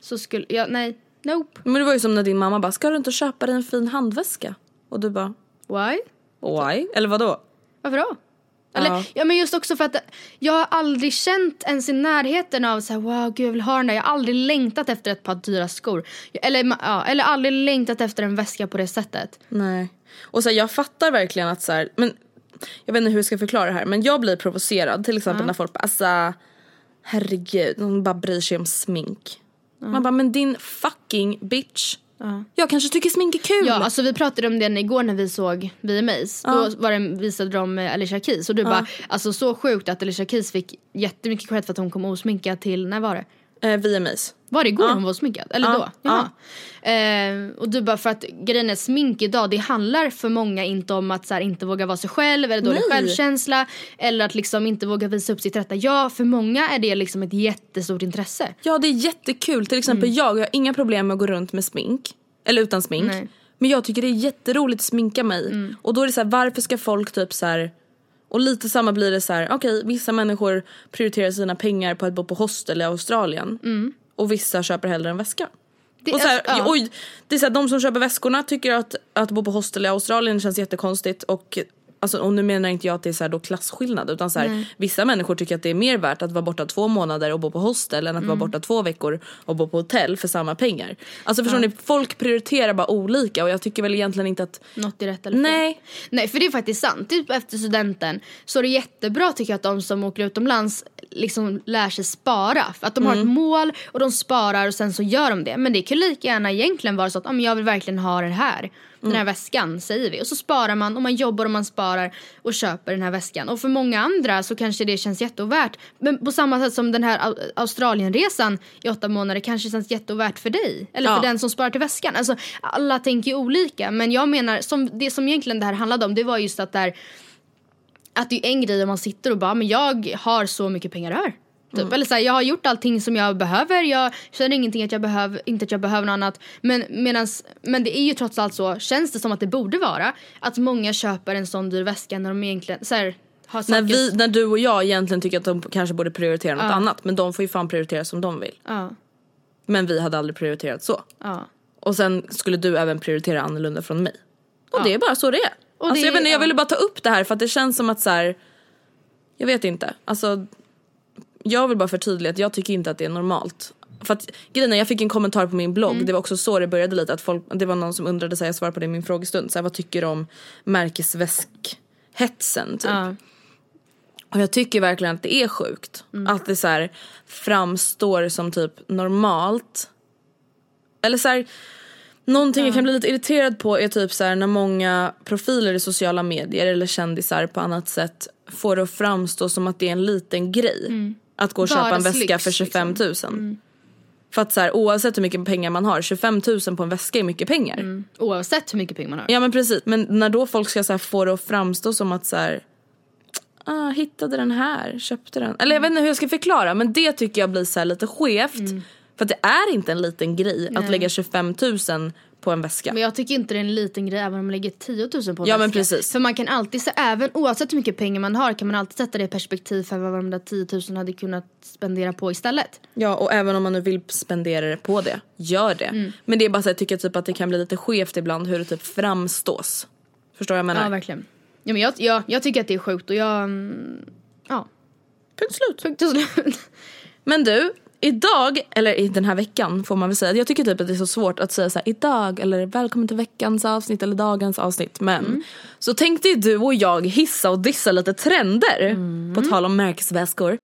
Så skulle jag, nej, nope. Men det var ju som när din mamma bara, ska du inte köpa dig en fin handväska? Och du bara, Why? why? Eller vadå? Varför då? Eller, Ja. ja. men just också för att jag har aldrig känt ens i närheten av så här, wow gud jag vill ha den där. Jag har aldrig längtat efter ett par dyra skor. Eller, ja, eller aldrig längtat efter en väska på det sättet. Nej. Och så här, jag fattar verkligen att så här, men jag vet inte hur jag ska förklara det här men jag blir provocerad till exempel när folk bara alltså herregud, de bara bryr sig om smink. Man bara men din fucking bitch. Jag kanske tycker smink är kul. Ja alltså vi pratade om det igår när vi såg VMAs. Då var det, visade de eh, Alicia Keys och du bara alltså så sjukt att Alicia Keys fick jättemycket cred för att hon kom osminkad till, när var det? Eh, VMAs. Var det igår hon var sminkad? Eller Ja, då? Jaha. Eh, och du bara för att grejen är smink idag det handlar för många inte om att så här, inte våga vara sig själv eller dålig Nej. självkänsla eller att liksom inte våga visa upp sitt rätta. Ja för många är det liksom ett jättestort intresse. Ja det är jättekul. Till exempel jag, jag har inga problem med att gå runt med smink. Eller utan smink. Nej. Men jag tycker det är jätteroligt att sminka mig. Och då är det så här, varför ska folk typ så här. Och lite samma blir det så här, okej vissa människor prioriterar sina pengar på att bo på hostel i Australien. Och vissa köper hellre en väska. Det, och så här, alltså, ja. oj, det är så här, de som köper väskorna tycker att, att bo på hostel i Australien känns jättekonstigt och Alltså, och nu menar inte jag att det är så då klasskillnad utan så här, vissa människor tycker att det är mer värt att vara borta två månader och bo på hostel än att vara borta två veckor och bo på hotell för samma pengar. Alltså förstår ni, folk prioriterar bara olika och jag tycker väl egentligen inte att Något är rätt eller fel. Nej. Nej för det är faktiskt sant. Typ efter studenten så är det jättebra tycker jag att de som åker utomlands liksom lär sig spara. För att de har ett mål och de sparar och sen så gör de det. Men det kan lika gärna egentligen vara så att ah, jag vill verkligen ha det här. Den här väskan säger vi. Och så sparar man och man jobbar och man sparar och köper den här väskan. Och för många andra så kanske det känns jätteovärt. Men på samma sätt som den här Au- Australienresan i åtta månader kanske känns jätteovärt för dig. Eller Ja. för den som sparar till väskan. Alltså alla tänker ju olika. Men jag menar, som, det som egentligen det här handlade om det var just att där att det är en grej om man sitter och bara, men jag har så mycket pengar här. Typ. Eller så här, jag har gjort allting som jag behöver, jag känner ingenting att jag behöver, inte att jag behöver något annat. Men, medans, men det är ju trots allt så, känns det som att det borde vara, att många köper en sån dyr väska när de egentligen så här, har när, vi, när du och jag egentligen tycker att de kanske borde prioritera något annat men de får ju fan prioritera som de vill. Ja, Men vi hade aldrig prioriterat så. ja. Och sen skulle du även prioritera annorlunda från mig. Och det är bara så det är. Och alltså det- jag, inte, jag ja. ville bara ta upp det här för att det känns som att så här. Jag vet inte. Alltså. Jag vill bara förtydliga att jag tycker inte att det är normalt. För att grejen är, jag fick en kommentar på min blogg, det var också så det började lite att folk, det var någon som undrade, så här, jag svarade på det i min frågestund, så här, vad tycker du om märkesväskhetsen typ. ja. Och jag tycker verkligen att det är sjukt. Att det så här framstår som typ normalt. Eller så här, någonting jag kan bli lite irriterad på är typ så här när många profiler i sociala medier eller kändisar på annat sätt får det att framstå som att det är en liten grej. Att gå och köpa en väska Vardagslyx, för 25 000. liksom. För att så här, oavsett hur mycket pengar man har, 25 000 på en väska är mycket pengar. Oavsett hur mycket pengar man har. Ja men precis, men när då folk ska så här få det att framstå som att så här, ah, hittade den här, köpte den. Eller jag vet inte hur jag ska förklara men det tycker jag blir så lite skevt. Mm. För det är inte en liten grej att lägga 25 000 på en väska. Men jag tycker inte det är en liten grej även om man lägger 10 000 på en Ja, men väska. precis. För man kan alltid, se, även oavsett hur mycket pengar man har kan man alltid sätta det i perspektiv för vad de där 10 000 hade kunnat spendera på istället. Ja och även om man nu vill spendera det på det, gör det. Mm. Men det är bara så att jag tycker typ att det kan bli lite skevt ibland hur det typ framstås. Förstår vad jag menar? Ja, verkligen. Ja, men jag, jag, jag tycker att det är sjukt och jag... mm, Ja, Punkt slut. punkt slut. Men du, idag, eller i den här veckan får man väl säga. Jag tycker typ att det är så svårt att säga så här, idag eller välkommen till veckans avsnitt eller dagens avsnitt. Men så tänkte ju du och jag hissa och dissa lite trender. På tal om märkesväskor.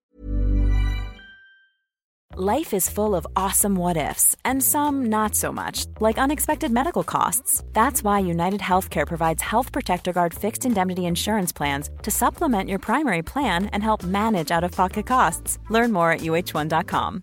Life is full of awesome what ifs, and some not so much, like unexpected medical costs. That's why United Healthcare provides Health Protector Guard fixed indemnity insurance plans to supplement your primary plan and help manage out of pocket costs. Learn more at uh1.com.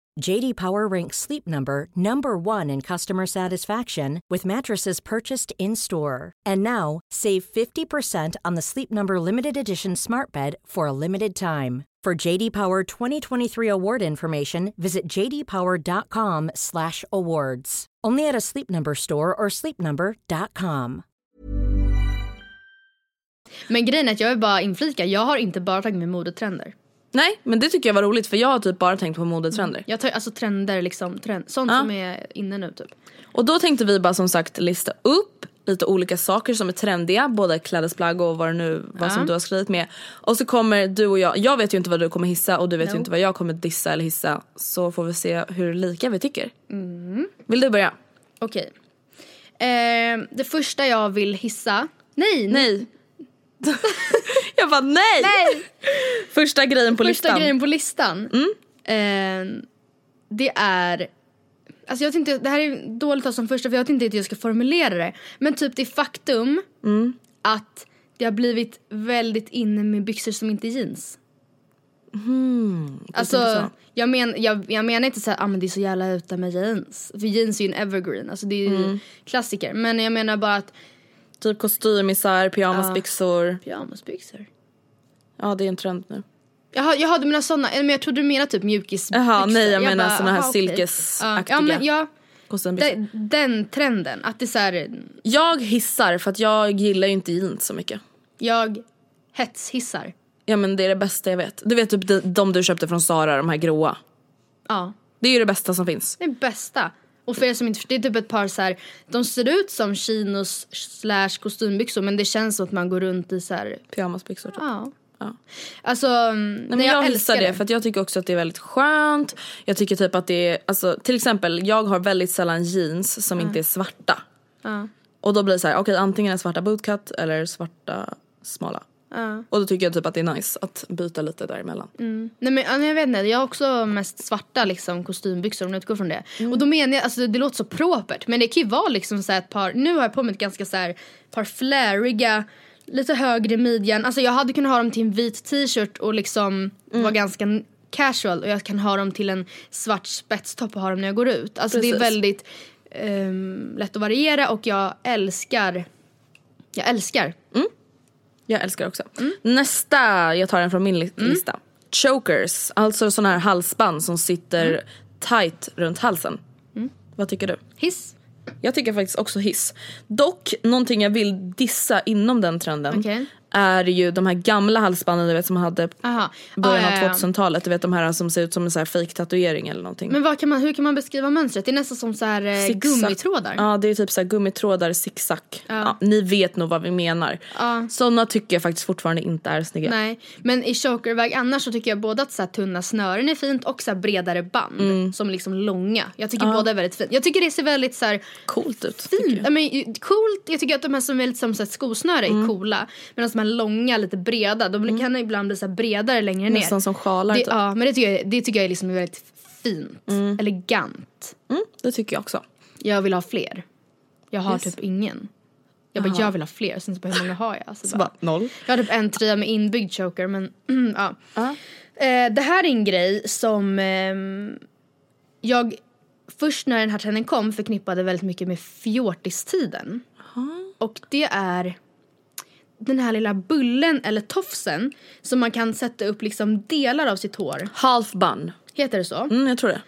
JD Power ranks Sleep Number number 1 in customer satisfaction with mattresses purchased in-store. And now, save 50% on the Sleep Number limited edition Smart Bed for a limited time. For JD Power 2023 award information, visit jdpower.com/awards. Only at a Sleep Number store or sleepnumber.com. Men grejen är att jag vill bara inflika, jag har inte bara tagit med modetrender. Nej men det tycker jag var roligt för jag har typ bara tänkt på modetrender. Jag tar alltså trender liksom, trend, sånt Ja. som är inne nu typ. Och då tänkte vi bara som sagt lista upp lite olika saker som är trendiga, både klädesplagg och vad det nu vad som du har skrivit med. Och så kommer du och jag, jag vet ju inte vad du kommer hissa och du vet ju No. inte vad jag kommer dissa eller hissa. Så får vi se hur lika vi tycker. Vill du börja? Okej. Eh, det första jag vill hissa, nej, Nej. [laughs] [laughs] jag bara nej! nej! Första grejen på Första listan. grejen på listan. Eh, det är alltså jag tänkte, det här är dåligt av som första för jag tänkte inte att jag ska formulera det. Men typ det faktum Mm. att det har blivit väldigt inne med byxor som inte är jeans. tänker alltså så. jag, men, jag, jag menar inte såhär, ah, men det är så jävla ute med jeans. För jeans är ju en evergreen, alltså det är ju Mm. klassiker. Men jag menar bara att Typ kostymisar, pyjamasbyxor. pyjamasbyxor. Ja det är en trend nu. Jaha, jaha du menar såna, men jag trodde du menade typ mjukisbyxor. Jaha, nej, jag menar bara, såna här okej. silkesaktiga. Ja, men ja, den, den trenden. Att det är såhär, Jag hissar för att jag gillar ju inte jeans så mycket. jag hetshissar. Ja men det är det bästa jag vet. Du vet typ de, de du köpte från Sara, de här gråa. Ja, Det är ju det bästa som finns. det är bästa. Och för er som inte förstår, det är typ ett par så här, de ser ut som chinos slash kostymbyxor men det känns som att man går runt i så här, Pyjamasbyxor typ. ja. Ja. Alltså, mm, Nej, men jag, jag, älskar det för att jag tycker också att det är väldigt skönt. Jag tycker typ att det är, alltså till exempel jag har väldigt sällan jeans som inte är svarta. Ja. Och då blir det så här, okej antingen är svarta bootcut eller svarta smala. Ja. Och då tycker jag typ att det är nice att byta lite däremellan. Nej men jag vet inte, jag har också mest svarta liksom kostymbyxor om jag utgår från det. Mm. Och då menar jag, alltså det låter så propert men det kan ju vara liksom så ett par, nu har jag på mig ett ganska så här, par fläriga, lite högre midjan. Alltså jag hade kunnat ha dem till en vit t-shirt och liksom Mm. vara ganska casual och jag kan ha dem till en svart spetstopp och ha dem när jag går ut. Alltså det är Precis. väldigt ehm, lätt att variera och jag älskar, jag älskar. Jag älskar också. Nästa, jag tar en från min li- lista. Chokers, alltså sådana här halsband som sitter tight runt halsen. Vad tycker du? Hiss. Jag tycker faktiskt också hiss. Dock, någonting jag vill dissa inom den trenden Okay är ju de här gamla halsbanden du vet som man hade Aha. början Ja, av ja, ja. 2000-talet. Du vet de här som ser ut som en så här fake tatuering eller någonting. Men kan man, hur kan man beskriva mönstret? Det är nästan som så här eh, gummitrådar. Ja det är typ så här gummitrådar, zigzag. Ja. ni vet nog vad vi menar. Ja. Sådana tycker jag faktiskt fortfarande inte är snygga. Nej, men i chokerväg annars så tycker jag både att så tunna snören är fint och så bredare band Mm. som liksom långa. Jag tycker båda är väldigt fint. Jag tycker det ser väldigt så här, Coolt ut. fint. jag. Ja, men, coolt, jag tycker att de här som är lite som så här, skosnöre Mm. är coola. Medan de här långa, lite breda, de kan ibland bli så bredare längre ner. Nästan som sjalar det, typ. Ja, men det tycker jag, det tycker jag är liksom väldigt fint. Elegant. Mm, det tycker jag också. Jag vill ha fler. Jag har Yes. typ ingen. Jag bara, jag vill ha fler. Sen så bara, hur många har jag? Alltså, Så [laughs] bara, noll. Jag har typ en tröja med inbyggd choker men [clears throat] ja. Eh, det här är en grej som ehm, jag först när den här trenden kom förknippade väldigt mycket med fjortistiden. Och det är den här lilla bullen eller tofsen som man kan sätta upp liksom delar av sitt hår. Half bun. Heter det så? Mm, jag tror det.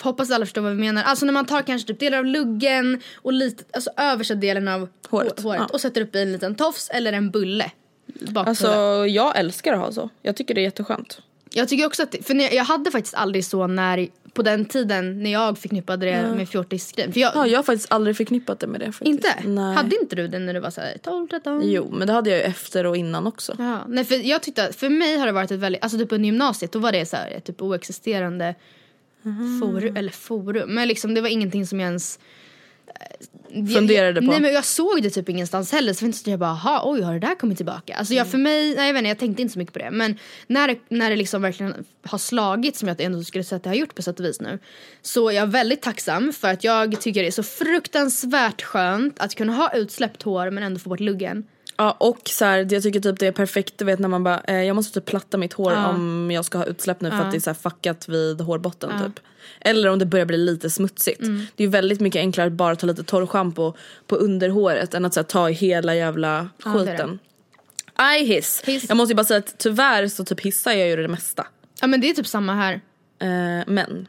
Hoppas alla förstår vad vi menar. Alltså när man tar kanske typ delar av luggen och lite, alltså översta delen av Håret, hå- håret ja. och sätter upp i en liten tofs eller en bulle. Bak på Alltså jag älskar att ha så. Jag tycker det är jätteskönt. Jag tycker också att, det- för jag hade faktiskt aldrig så när, på den tiden när jag förknippade det med fjortisgrejen. För jag, Ja, jag har faktiskt aldrig förknippat det med det. Faktiskt. inte? Nej. Hade inte du den när du var såhär 12, 13? Jo, men det hade jag ju efter och innan också. Ja, nej för jag tyckte för mig har det varit ett väldigt, alltså typ under gymnasiet då var det så här ett typ oexisterande forum, eller forum, men liksom det var ingenting som jag ens Funderade jag, på. Nej men jag såg det typ ingenstans heller så inte jag bara aha, oj har det där kommit tillbaka? Alltså jag för mig, nej jag vet inte, jag tänkte inte så mycket på det men när när det liksom verkligen har slagit som jag ändå skulle säga att det har gjort på sätt och vis nu så är jag väldigt tacksam för att jag tycker det är så fruktansvärt skönt att kunna ha utsläppt hår men ändå få bort luggen. Ja, och så här, jag tycker typ det är perfekt, du vet när man bara, eh, jag måste typ platta mitt hår om jag ska ha utsläpp nu för att det är så här fuckat vid hårbotten typ. Eller om det börjar bli lite smutsigt. Det är ju väldigt mycket enklare att bara ta lite torrschampo på underhåret än att så här, ta i hela jävla Ja, skiten. I hiss. Hiss. Jag måste ju bara säga att tyvärr så typ hissar jag ju det mesta. Ja men det är typ samma här. Eh, men,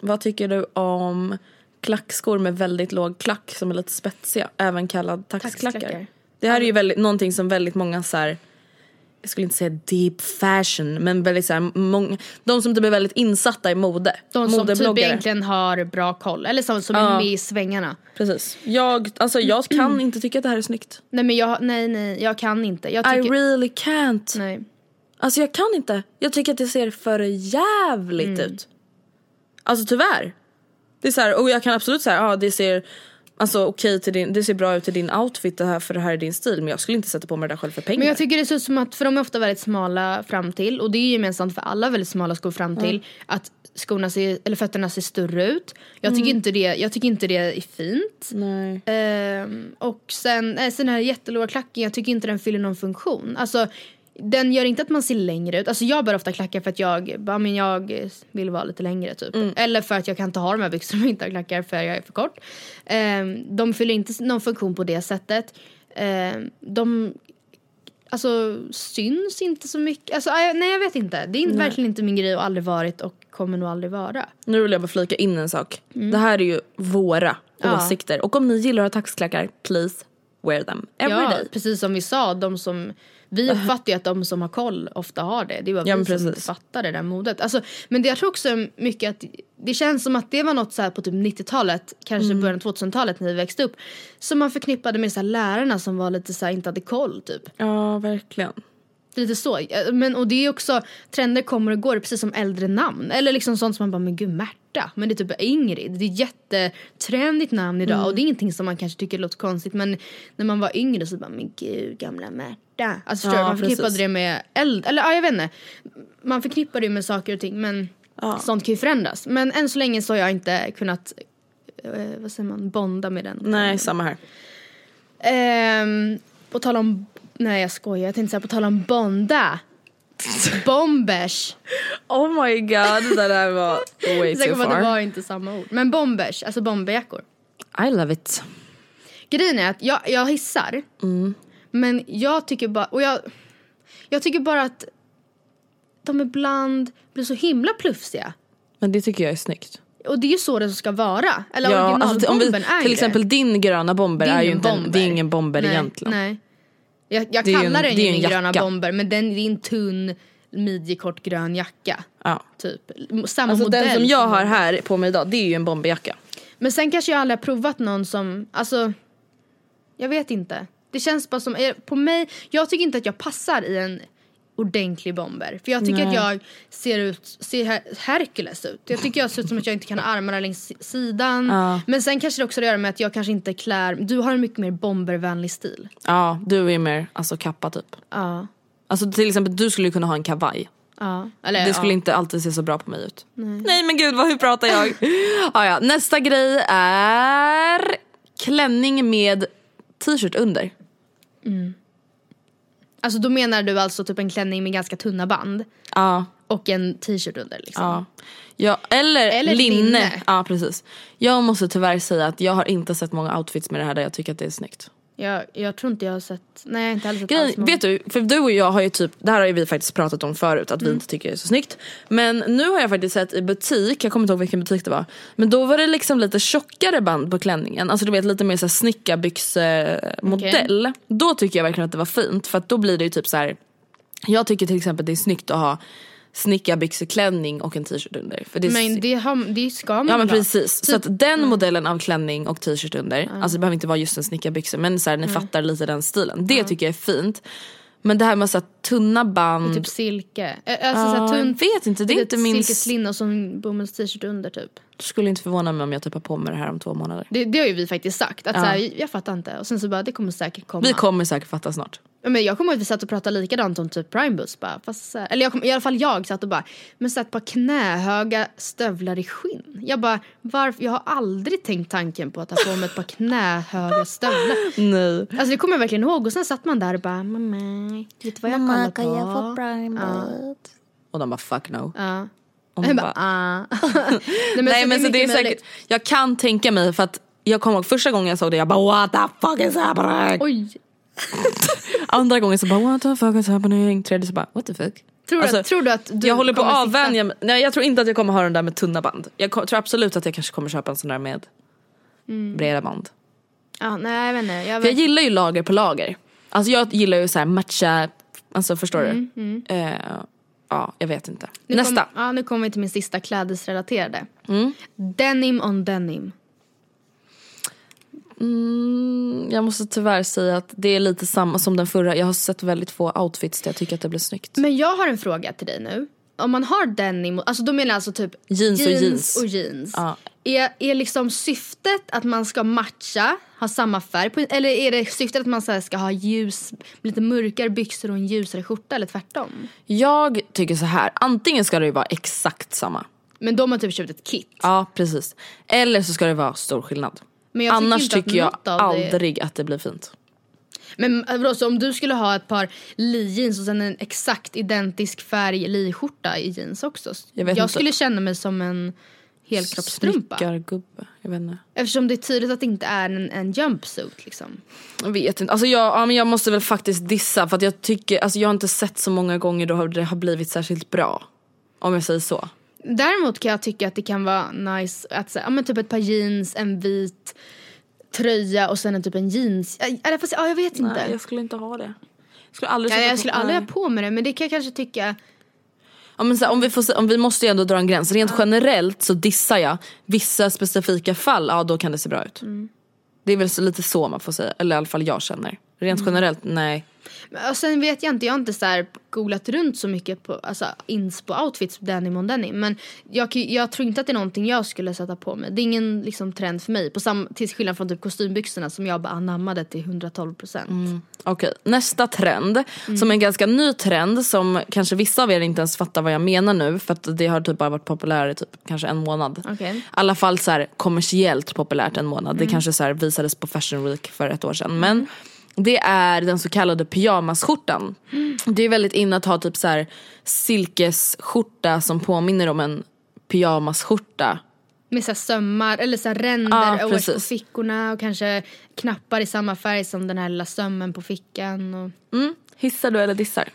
vad tycker du om klackskor med väldigt låg klack som är lite spetsiga, även kallad taxklackar? Taxklackar. Det här är ju väldigt, någonting som väldigt många så här, jag skulle inte säga deep fashion, men väldigt så här, många, de som typ är väldigt insatta i mode. De som typ egentligen har bra koll. Eller som, som är Ja. med i svängarna. Precis. Jag, alltså, jag [clears throat] kan inte tycka att det här är snyggt. Nej men jag, nej nej jag kan inte. Jag I tycker, really can't. nej. Alltså jag kan inte. Jag tycker att det ser för jävligt Mm. ut. Alltså tyvärr. Det är så här, och jag kan absolut säga, ja det ser Alltså okej till din, det ser bra ut till din outfit det här för det här är din stil men jag skulle inte sätta på mig det där själv för pengar. Men jag tycker det ser ut som att, för de är ofta väldigt smala fram till och det är ju gemensamt för alla väldigt smala skor fram till. Att skorna ser, eller fötterna ser större ut. Jag tycker, inte, det, jag tycker inte det är fint. Nej. Ehm, och sen, eh, sen den här jättelåga klacken, jag tycker inte den fyller någon funktion. Alltså, den gör inte att man ser längre ut. Alltså jag bär ofta klackar för att jag, bara, men jag vill vara lite längre typ. Eller för att jag kan inte ha de här byxorna om jag inte har klackar för jag är för kort. Ehm, de fyller inte någon funktion på det sättet. Ehm, de alltså, syns inte så mycket. Alltså, nej jag vet inte. Det är inte, verkligen inte min grej och aldrig varit och kommer nog aldrig vara. Nu vill jag bara flika in en sak. Det här är ju våra Ja. åsikter. Och om ni gillar att ha taxklackar, please wear them every Ja, day. precis som vi sa, de som, vi [laughs] uppfattar ju att de som har koll ofta har det. Det är bara Ja, vi som inte fattar det där modet. Alltså, men det, jag tror också mycket att det känns som att det var något så här på typ 90-talet, kanske Mm. början av 2000-talet när vi växte upp. Som man förknippade med så lärarna som var lite så här, inte hade koll typ. Ja, verkligen. Lite så. Men, och det är också, trender kommer och går precis som äldre namn. Eller liksom sånt som man bara, men gud Märta. Men det är typ Ingrid. Det är jättetrendigt namn idag. Mm. Och det är ingenting som man kanske tycker låter konstigt. Men när man var yngre så bara, men gud gamla Märta. Alltså förstår Ja? Man förknippade precis. det med äldre, eller ja jag vet inte. Man förknippar det med saker och ting men sånt kan ju förändras. Men än så länge så har jag inte kunnat, eh, vad säger man, bonda med den. Nej, samma här. Ehm, på tal om, nej jag skojar, jag tänkte säga på tal om bonda. Bombers. Oh my god, det där var [laughs] way too att det far. var inte samma ord. Men bombers, alltså bomberjackor. I love it. Grejen är att jag, jag hissar. Mm. Men jag tycker bara, och jag, jag tycker bara att de ibland blir så himla plufsiga. Men det tycker jag är snyggt. Och det är ju så det ska vara. Eller Ja, alltså, om vi, originalbomben är till exempel din gröna bomber Det är, ju inte en, bomber. det är ingen bomber nej, egentligen. Nej. Jag, jag kallar en- den ju min gröna jacka. bomber men den är en tunn midjekort grön jacka. Ja. Typ. Samma Alltså modell. den som jag har här på mig idag, det är ju en bomberjacka. Men sen kanske jag aldrig har provat någon som, alltså, jag vet inte. Det känns bara som, eh, på mig, jag tycker inte att jag passar i en ordentlig bomber. För jag tycker att jag ser ut, ser Her- Hercules ut. Jag tycker jag ser ut som att jag inte kan ha armarna längs si- sidan. Ja. Men sen kanske det också har att göra med att jag kanske inte klär, du har en mycket mer bombervänlig stil. Ja, du är mer alltså kappa typ. Ja. Alltså till exempel du skulle kunna ha en kavaj. Ja. Eller, Det skulle ja. inte alltid se så bra på mig ut. Nej, men gud vad, hur pratar jag? [laughs] ah, ja. Nästa grej är klänning med t-shirt under. Alltså då menar du alltså typ en klänning med ganska tunna band Ja, och en t-shirt under liksom. ja. ja eller, Eller linne. linne. Ja precis. Jag måste tyvärr säga att jag har inte sett många outfits med det här där jag tycker att det är snyggt. Jag, jag tror inte jag har sett, nej jag har inte heller sett Grejen, alls vet du, för du och jag har ju typ, det här har ju vi faktiskt pratat om förut att vi inte tycker det är så snyggt. Men nu har jag faktiskt sett i butik, jag kommer inte ihåg vilken butik det var. Men då var det liksom lite tjockare band på klänningen. Alltså du vet lite mer såhär snickarbyxemodell. Då tycker jag verkligen att det var fint för att då blir det ju typ så här. Jag tycker till exempel det är snyggt att ha snickarbyxeklänning och en t-shirt under. För det är Men det, har, det ska man Ja men precis, så Typ- att den modellen av klänning och t-shirt under, alltså det behöver inte vara just en snickarbyxa men så här, ni fattar lite den stilen. Det tycker jag är fint. Men det här med så här, tunna band, Typ silke. Alltså Ja, såhär tunt. jag vet inte, det är inte min- Silkeslinne och så en bomulls t-shirt under typ. skulle inte förvåna mig om jag har på mig det här om två månader. Det, det har ju vi faktiskt sagt. Att Ja. såhär, jag fattar inte. Och sen så bara, det kommer säkert komma. Vi kommer säkert fatta snart. Ja, Men jag kommer ihåg att vi satt och pratade likadant om typ Prime Bus bara. Fast så här, eller jag kom, i alla fall jag satt och bara, men satt på knähöga stövlar i skinn. Jag bara, varför? Jag har aldrig tänkt tanken på att ha på mig ett par knähöga stövlar. Nej. Alltså det kommer jag verkligen ihåg och sen satt man där och bara, mamma, vet du vad jag kollar på? Och de bara fuck no. Ja. Och Jag bara, ah. Nej, [laughs] men [laughs] Nej men så det är säkert, möjligt. jag kan tänka mig för att jag kommer ihåg första gången jag såg det jag bara what the fuck is happening? Oj. Andra gången så bara what the fuck is happening? Tredje så bara what the fuck? Tror du, Alltså, att, tror du att du jag håller på att avvänja mig. Nej jag tror inte att jag kommer ha den där med tunna band. Jag tror absolut att jag kanske kommer köpa en sån där med breda band. Ja, nej jag vet inte. Jag För jag vet. gillar ju lager på lager. Alltså jag gillar ju så här matcha, alltså förstår du? Eh, ja jag vet inte. Nu Nästa. Kom, ja, nu kommer vi till min sista klädesrelaterade. Mm. Denim on denim. Mm, jag måste tyvärr säga att det är lite samma som den förra. Jag har sett väldigt få outfits där jag tycker att det blir snyggt. Men jag har en fråga till dig nu. Om man har denim, alltså då menar jag alltså typ Jeans och jeans. och jeans. Ja. Är, är liksom syftet att man ska matcha, ha samma färg på, eller är det syftet att man så ska ha ljus, lite mörkare byxor och en ljusare skjorta eller tvärtom? Jag tycker så här. antingen ska det ju vara exakt samma. Men då har man typ köpt ett kit. Ja precis. Eller så ska det vara stor skillnad. Men jag tycker Annars tycker jag det- aldrig att det blir fint. Men vadå, så om du skulle ha ett par Lee-jeans och sen en exakt identisk färg Lee-skjorta i jeans också. Jag vet jag inte. skulle känna mig som en helkroppsstrumpa. Snickargubbe. Jag vet inte. Eftersom det är tydligt att det inte är en, en jumpsuit liksom. Jag vet inte. Alltså jag, ja, men jag måste väl faktiskt dissa för att jag tycker, alltså jag har inte sett så många gånger då det har blivit särskilt bra. Om jag säger så. Däremot kan jag tycka att det kan vara nice att säga, ja men typ ett par jeans, en vit tröja och sen en typ en jeans. Ja, Eller fast, ja, jag vet inte. Nej jag skulle inte ha det. Jag skulle aldrig Ja, jag skulle aldrig ha på mig det men det kan jag kanske tycka. Ja, men så här, om, vi får, om vi måste ju ändå dra en gräns. Rent generellt så dissar jag. Vissa specifika fall, ja då kan det se bra ut. Mm. Det är väl så lite så man får säga. Eller i alla fall jag känner. Rent Mm. generellt, nej. Och sen vet jag inte, jag har inte så här googlat runt så mycket på alltså, ins på outfits denim on denim. Men jag, jag tror inte att det är någonting jag skulle sätta på mig. Det är ingen liksom, trend för mig. På sam, till skillnad från typ kostymbyxorna som jag bara anammade till 112 procent. Okej, nästa trend. Som är en ganska ny trend som kanske vissa av er inte ens fattar vad jag menar nu. För att det har typ bara varit populärt i typ kanske en månad. Okej. I alla fall så här kommersiellt populärt en månad. Det kanske så här visades på Fashion Week för ett år sedan. Men det är den så kallade pyjamasskjortan. Det är väldigt inne att ha typ så här silkesskjorta som påminner om en pyjamasskjorta. Med så sömmar eller så ränder Ja, och på fickorna och kanske knappar i samma färg som den här lilla sömmen på fickan. Och... Mm. Hissar du eller dissar?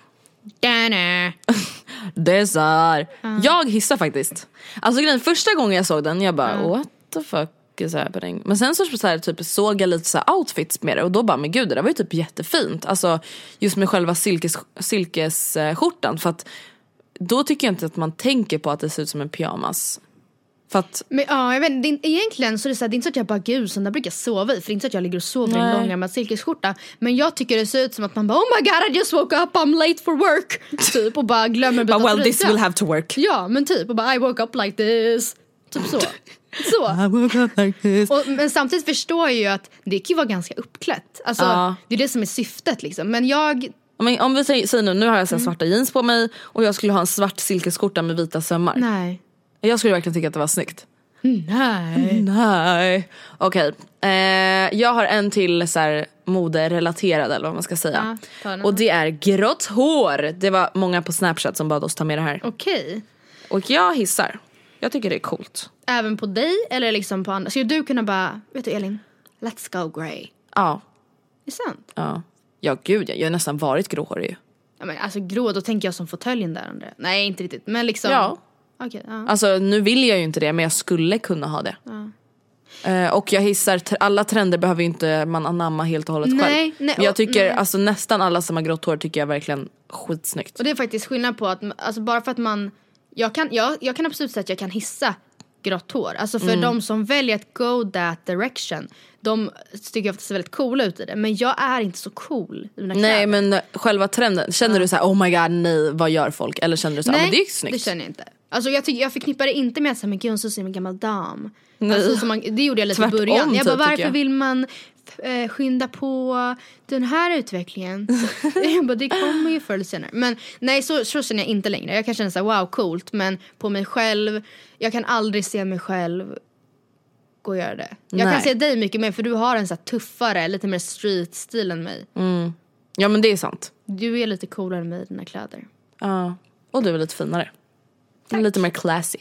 Dana. [laughs] Dessar. Jag hissar faktiskt. Alltså grejen, första gången jag såg den jag bara what the fuck is happening? Men sen så, så här, typ, såg jag lite så outfits med det och då bara men gud det där var ju typ jättefint. Alltså just med själva silkes, silkesskjortan för att då tycker jag inte att man tänker på att det ser ut som en pyjamas. För att Men ja, jag vet, inte, egentligen så är det, så här, det är inte så att jag bara gud sån där brukar jag sova i. För det är inte så att jag ligger och sover i en Nej. långärmad silkesskjorta. Men jag tycker det ser ut som att man bara oh my god I just woke up I'm late for work. [laughs] Typ och bara glömmer byta well this will have to work. Ja men typ och bara I woke up like this. Typ så. [laughs] så. Och, men samtidigt förstår jag ju att det kan ju vara ganska uppklätt. Alltså Ja. det är det som är syftet liksom. Men jag, Men om vi säger, säger nu, nu har jag så Mm. svarta jeans på mig och jag skulle ha en svart silkesskjorta med vita sömmar. nej. Jag skulle verkligen tycka att det var snyggt. Nej. Nej. Okej, eh, jag har en till så här moderelaterad eller vad man ska säga. Ja, och det är grått hår. Det var många på snapchat som bad oss ta med det här. Okej. Och jag hissar. Jag tycker det är coolt. Även på dig eller liksom på andra? Skulle du kunna bara, vet du Elin? Let's go grey. Ja, Är det sant? ja. Ja gud ja, jag har nästan varit gråhårig ju. Ja, men alltså grå, då tänker jag som fåtöljen där under. Nej inte riktigt men liksom. Ja. Okej, ja. Alltså nu vill jag ju inte det men jag skulle kunna ha det. Eh, och jag hissar, alla trender behöver ju inte man anamma helt och hållet Nej, själv. nej, men jag tycker nej. alltså nästan alla som har grått hår tycker jag verkligen skitsnyggt. Och det är faktiskt skillnad på att, alltså bara för att man, jag kan, jag, jag kan absolut säga att jag kan hissa grått hår. Alltså Mm. för de som väljer att go that direction, de tycker jag ser väldigt coola ut i det. Men jag är inte så cool i mina Nej kläder. men eh, själva trenden, känner du så här: oh my god nej vad gör folk? Eller känner du så här, Nej, men det är snyggt? det känner jag inte. Alltså jag, jag förknippar det inte med att gud hon ser ut som en gammal dam. Nej. Alltså, man, det gjorde jag lite Tvärtom, i början. Jag bara typ, varför jag. vill man eh, skynda på den här utvecklingen? [laughs] Jag bara, det kommer ju förr eller senare. Men nej så, så känner jag inte längre. Jag kan känna så här, wow coolt men på mig själv, jag kan aldrig se mig själv gå och göra det. Jag Nej. kan se dig mycket mer för du har en så tuffare, lite mer street-stil än mig. Ja men det är sant. Du är lite coolare än mig i dina kläder. Ja. Och du är lite finare. Är lite mer classy.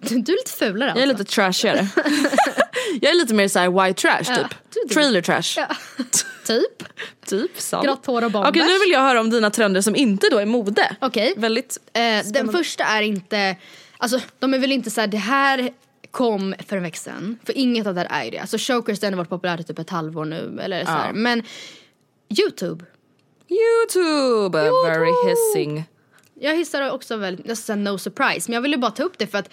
Du är lite fulare alltså. Jag är lite trashigare. [laughs] jag är lite mer såhär white trash Ja, typ. det. Trailer trash. Ja. [laughs] typ. Typ sant. Grått hår och bombers. Okej nu vill jag höra om dina trender som inte då är mode. Okej. Väldigt Eh, den första är inte, alltså de är väl inte så här, det här kom för en vecka sedan. För inget av det här är det. Alltså chokers den har varit populär i typ ett halvår nu. Eller så här. Men Youtube. Youtube! Very hissing. Jag hissar också väldigt, nästan no surprise. Men jag ville bara ta upp det för att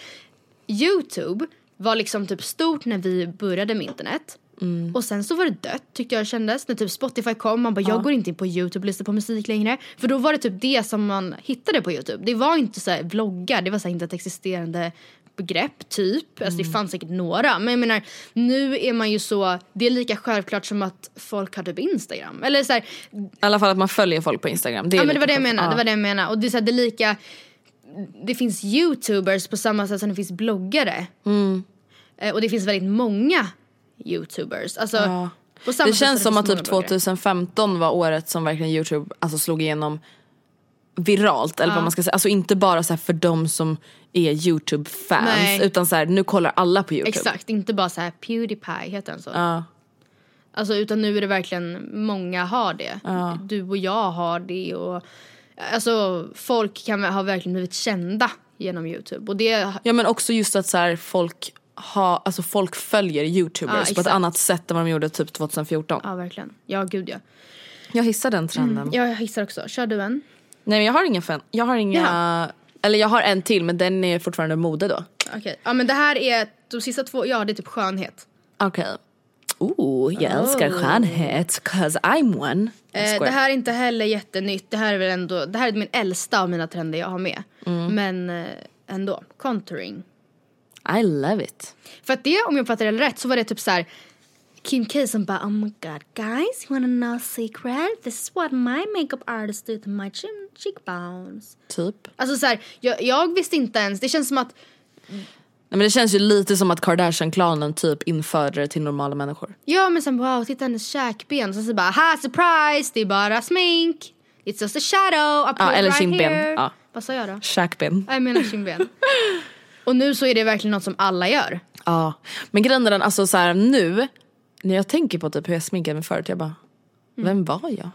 Youtube var liksom typ stort när vi började med internet. Och sen så var det dött tyckte jag kändes. När typ Spotify kom, man bara jag går inte in på Youtube och lyssnar på musik längre. För då var det typ det som man hittade på Youtube. Det var inte så vloggar, det var så här inte ett existerande begrepp typ. Alltså det fanns säkert några. Men jag menar nu är man ju så, det är lika självklart som att folk har typ Instagram. Eller så här, I alla fall att man följer folk på Instagram. Det Ja men det var det jag menade, det var det jag menade. Och det är, så här, det är lika det finns youtubers på samma sätt som det finns bloggare. Mm. Eh, och det finns väldigt många youtubers. Alltså, Ja. på samma Det känns som det att typ många bloggare. 2015 var året som verkligen youtube alltså, slog igenom viralt eller vad man ska säga. Alltså inte bara så här för de som är youtube-fans utan så här, nu kollar alla på youtube. Exakt, inte bara så här Pewdiepie, heter den så? Ja. Alltså utan nu är det verkligen, många har det. Du och jag har det och alltså folk kan ha verkligen blivit kända genom youtube och det, ja men också just att så här, folk ha, alltså folk följer youtubers Ja, på ett annat sätt än vad de gjorde typ 2014. ja verkligen. Ja gud ja. Jag hissar den trenden. Ja, jag hissar också. Kör du en? Nej men jag har ingen fan. Jag har inga, Jaha. eller jag har en till men den är fortfarande mode då. Okej, ja men det här är de sista två, ja det är typ skönhet. Okej. Oh, jag älskar skönhet cause I'm one. Eh, det här är inte heller jättenytt, det här är väl ändå, det här är min äldsta av mina trender jag har med. Mm. Men eh, ändå, contouring. I love it. För att det, om jag fattar det rätt, så var det typ så här. Kim K som bara oh my god guys, you wanna know a secret? This is what my makeup artist did to my chin- cheekbones. Typ. Alltså så här, jag, jag visste inte ens, det känns som att Nej, men det känns ju lite som att Kardashian-klanen typ införde det till normala människor. Ja men sen wow, titta hennes käkben. Sen så bara ha surprise, det är bara smink. It's just a shadow. Put Ja, eller right kindben. here. Ja. Vad sa jag då? Käkben. Jag menar kindben. [laughs] Och nu så är det verkligen något som alla gör. Ja. Men grejen är den, alltså så här, nu när jag tänker på typ hur jag sminkade mig förut, jag bara, vem var jag?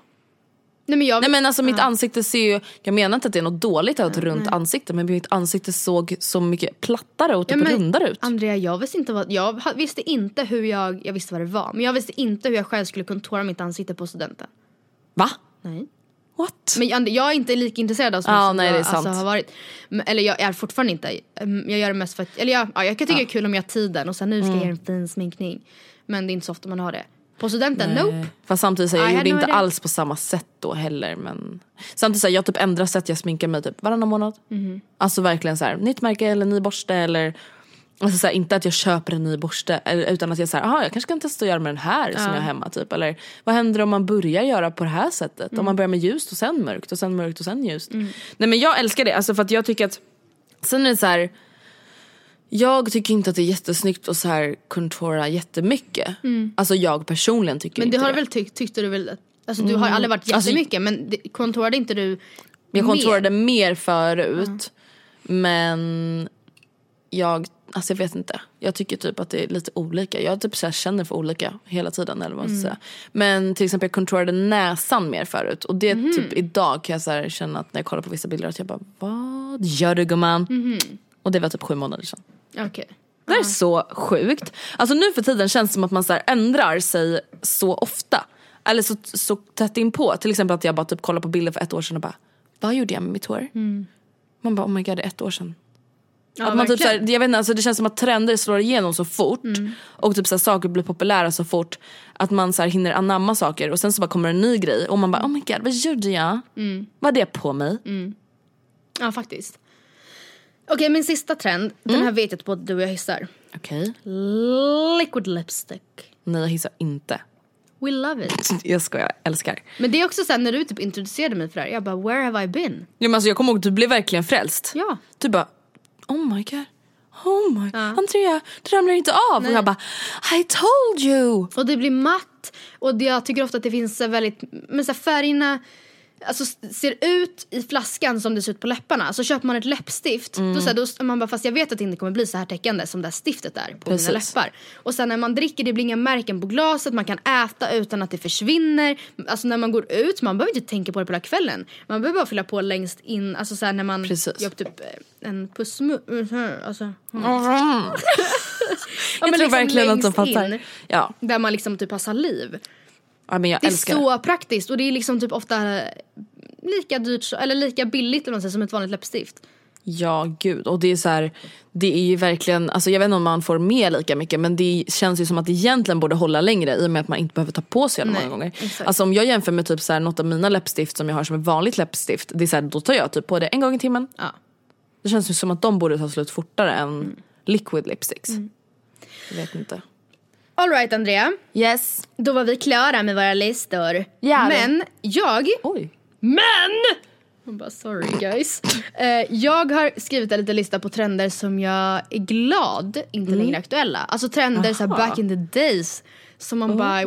Nej men jag, Nej men alltså mitt ansikte ser ju, jag menar inte att det är något dåligt att ha ett runt ansikte men mitt ansikte såg så mycket plattare och typ Ja, men, rundare ut. Andrea, jag visste inte vad, jag visste inte hur jag, jag visste vad det var. Men jag visste inte hur jag själv skulle kontora mitt ansikte på studenten. Va? Nej. What? Men jag, är inte lika intresserad av smink Ja, som nej, jag det är sant. Alltså, har varit. Eller jag är fortfarande inte. Mm, Jag gör det mest för att, eller jag, ja, jag kan tycka det är kul om jag har tiden och sen nu ska Mm. jag göra en fin sminkning. Men det är inte så ofta man har det. På studenten, nope. Fast samtidigt så jag I gjorde inte idea. alls på samma sätt då heller men Samtidigt så här, jag typ ändrar sätt jag sminkar mig typ varannan månad. Mhm. Alltså verkligen så här, nytt märke eller ny borste eller Alltså så här, inte att jag köper en ny borste utan att jag säger aha jag kanske kan testa att göra med den här som jag har hemma typ. Eller vad händer om man börjar göra på det här sättet? Mm. Om man börjar med ljust och sen mörkt och sen mörkt och sen ljust. Nej men jag älskar det alltså för att jag tycker att Sen är det så här. Jag tycker inte att det är jättesnyggt att så här contoura jättemycket. Alltså jag personligen tycker Mm. Men det har det. du väl tyckt, tyckte du väl? Alltså du har aldrig varit Alltså- jättemycket men det, kontorade inte du Jag mer? kontorade mer förut. Men jag, alltså jag vet inte. Jag tycker typ att det är lite olika. Jag typ så känner för olika hela tiden. Eller vad man ska säga. Men till exempel jag kontorade näsan mer förut. Och det typ idag kan jag så känna att när jag kollar på vissa bilder att jag bara vad gör du gumman? Och det var typ sju månader sedan. Okej. Det här är så sjukt. Alltså nu för tiden känns det som att man så ändrar sig så ofta. Eller så, så tätt inpå. Till exempel att jag bara typ kollar på bilder för ett år sedan och bara Vad gjorde jag med mitt hår? Man bara oh my god det är ett år sedan. Ja, att man typ så verkligen. här, jag vet inte, alltså det känns som att trender slår igenom så fort. Och typ så här, saker blir populära så fort. Att man så här, hinner anamma saker och sen så bara kommer en ny grej. Och man bara oh my god vad gjorde jag? Vad det på mig? Ja faktiskt. Okej min sista trend, den här vet jag att både du och jag hissar. Okej. Liquid lipstick. Nej jag hissar inte. We love it. [laughs] Jag skojar, jag älskar. Men det är också sen när du typ introducerade mig för det här, jag bara where have I been? Ja, men alltså, jag kommer ihåg du blev verkligen frälst. Ja. Du bara oh my god. Oh my Andrea, det ramlar inte av. Och jag bara I told you. Och det blir matt och det, jag tycker ofta att det finns väldigt, men så här färgerna Alltså ser ut i flaskan som det ser ut på läpparna. Så köper man ett läppstift, Mm. då, så här, då man bara fast jag vet att det inte kommer bli så här täckande som det här stiftet är på mina Precis. läppar. Och sen när man dricker, det blir inga märken på glaset, man kan äta utan att det försvinner. Alltså när man går ut, man behöver inte tänka på det på hela kvällen. Man behöver bara fylla på längst in, alltså så här när man Precis. gör typ eh, en pussmu... Alltså, [laughs] Jag tror verkligen att de fattar. In, Ja. där man liksom typ har saliv. Ja, men jag Det är älskar så praktiskt och det är liksom typ ofta lika dyrt eller lika billigt eller säger, som ett vanligt läppstift. Ja gud och det är så här, det är ju verkligen, alltså jag vet inte om man får med lika mycket men det känns ju som att det egentligen borde hålla längre i och med att man inte behöver ta på sig det många gånger. exakt. Alltså om jag jämför med typ så här, något av mina läppstift som jag har som ett vanligt läppstift, det är så här, då tar jag typ på det en gång i timmen. Ja. Det känns ju som att de borde ta slut fortare än liquid lipsticks. Mm. Jag vet inte. Alright Andrea, Yes. då var vi klara med våra listor. Då. Men jag, Oj. men! Man bara sorry guys. [laughs] Eh, jag har skrivit en liten lista på trender som jag är glad inte Mm. längre är aktuella. Alltså trender så här back in the days som man bara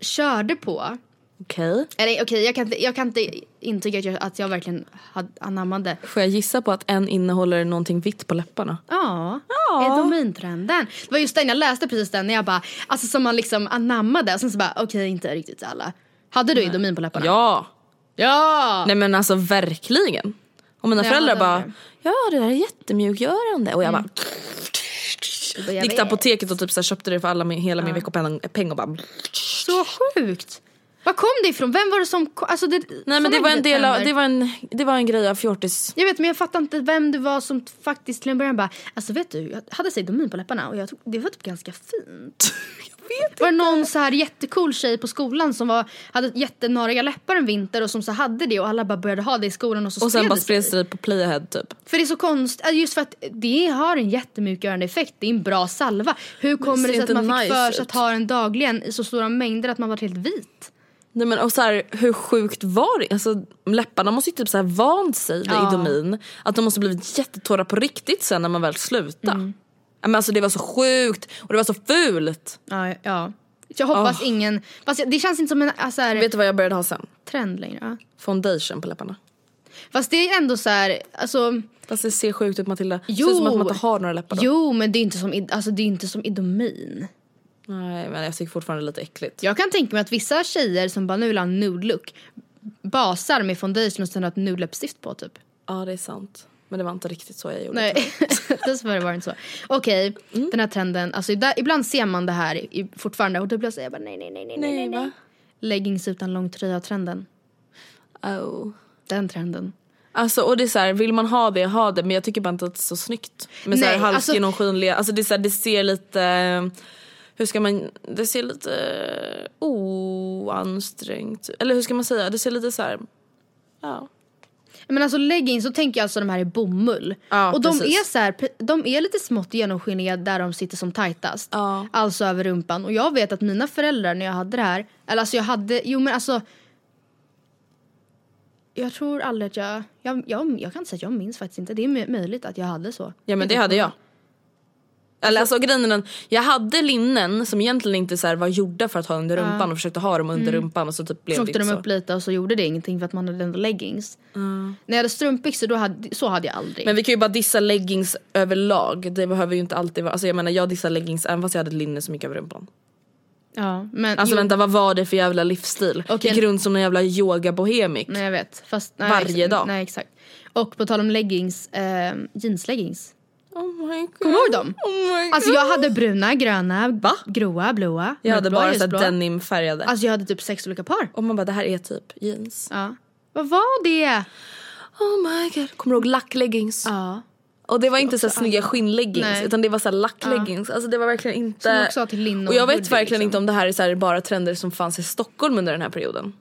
körde på. Okej. Eller okej, jag, kan jag kan inte intyga att jag, att jag verkligen hade anammade. Får jag gissa på att en innehåller någonting vitt på läpparna? Ja, Ja. edomintrenden. Det var just den, jag läste precis den när jag bara, alltså som man liksom anammade och sen så bara okej inte riktigt alla. Hade du edomin på läpparna? Ja! Ja! Nej men alltså verkligen. Och mina Nej, föräldrar bara, det. ja det där är jättemjukgörande. Och jag bara, Jag bara, gick till apoteket och typ så köpte det för alla min, hela min veckopeng peng och bara Så sjukt! Var kom det ifrån? Vem var det som? Alltså det, Nej men det var en del av, det var en, det var en grej av fjortis. Jag vet men jag fattar inte vem det var som faktiskt till en början bara Alltså vet du, jag hade sedomin på läpparna och jag tog, det var typ ganska fint. [laughs] jag vet var det någon så här jättecool tjej på skolan som var, hade jättenariga läppar en vinter och som så hade det och alla bara började ha det i skolan och så Och sen bara det spreds det på Playahead typ. För det är så konstigt, just för att det har en jättemjukgörande effekt, det är en bra salva. Hur kommer det ser sig att man fick nice för sig att ha den dagligen i så stora mängder att man var helt vit? Nej men och så här, hur sjukt var det? Alltså läpparna måste ju typ så här vant sig vid Ja. idomin. Att de måste blivit jättetorra på riktigt sen när man väl slutade. Mm. Men alltså det var så sjukt och det var så fult. Ja, ja. Jag hoppas ingen, fast det känns inte som en alltså, här, Vet du vad jag började ha sen? trend längre. Ja. Foundation på läpparna. Fast det är ändå så här, alltså Fast det ser sjukt ut Matilda. Det Jo. ser ut som att man inte har några läppar då. Jo, men det är inte som, alltså, det är inte som idomin. Nej men jag tycker fortfarande lite äckligt. Jag kan tänka mig att vissa tjejer som bara nu vill ha en nude look basar med foundation och sen har ett nude läppstift på typ. Ja det är sant. Men det var inte riktigt så jag gjorde. Nej, [laughs] dessvärre var det inte så. Okej, Mm. den här trenden. Alltså, där, ibland ser man det här i, fortfarande och då blir jag säga bara nej, nej, nej, nej, nej, nej, Nej. Leggings utan lång tröja-trenden. Oh. Den trenden. Alltså och det är så här, vill man ha det, ha det men jag tycker bara inte att det är så snyggt. Med så här Nej, alltså- alltså det, är så här, det ser lite, hur ska man, det ser lite oansträngt Eller hur ska man säga, det ser lite så här, ja. Men alltså leggings, så tänker jag alltså de här i bomull. Ja, och de precis. är så här, de är lite smått genomskinliga där de sitter som tajtast. Ja. Alltså över rumpan. Och jag vet att mina föräldrar när jag hade det här, eller alltså jag hade, jo men alltså. Jag tror aldrig att jag, jag, jag, jag kan inte säga att jag minns faktiskt inte. Det är mö- möjligt att jag hade så. Ja men det hade jag. Eller alltså grejen är den, jag hade linnen som egentligen inte så var gjorda för att ha under rumpan och försökte ha dem under rumpan och så typ blev Så det inte de så. upp lite och så gjorde det ingenting för att man hade ändå leggings. När jag hade strumpbyxor då hade, så hade jag aldrig. Men vi kan ju bara dissa leggings överlag. Det behöver ju inte alltid vara, alltså jag menar jag dissar leggings även fast jag hade ett linne som gick över rumpan. ja, men, Alltså jo, vänta vad var det för jävla livsstil? Okej. Gick runt som en jävla yogabohemik. Nej jag vet. Fast, nej, Varje ex- dag. Nej exakt. Och på tal om leggings, eh, jeansleggings. Oh my god. Kommer du ihåg dem? Oh my god. Alltså jag hade bruna, gröna, Va? gråa, blåa, jag hade bara så denimfärgade. Alltså jag hade typ sex olika par. och man bara det här är typ jeans. Ja. Vad var det? Oh my god. Kommer du ihåg lackleggings? Ja. Och det var inte så snygga skinnleggings Nej. utan det var så lackleggings. Alltså det var verkligen inte. Som till linne och jag och vet hoodie, verkligen liksom. inte om det här är så bara trender som fanns i Stockholm under den här perioden.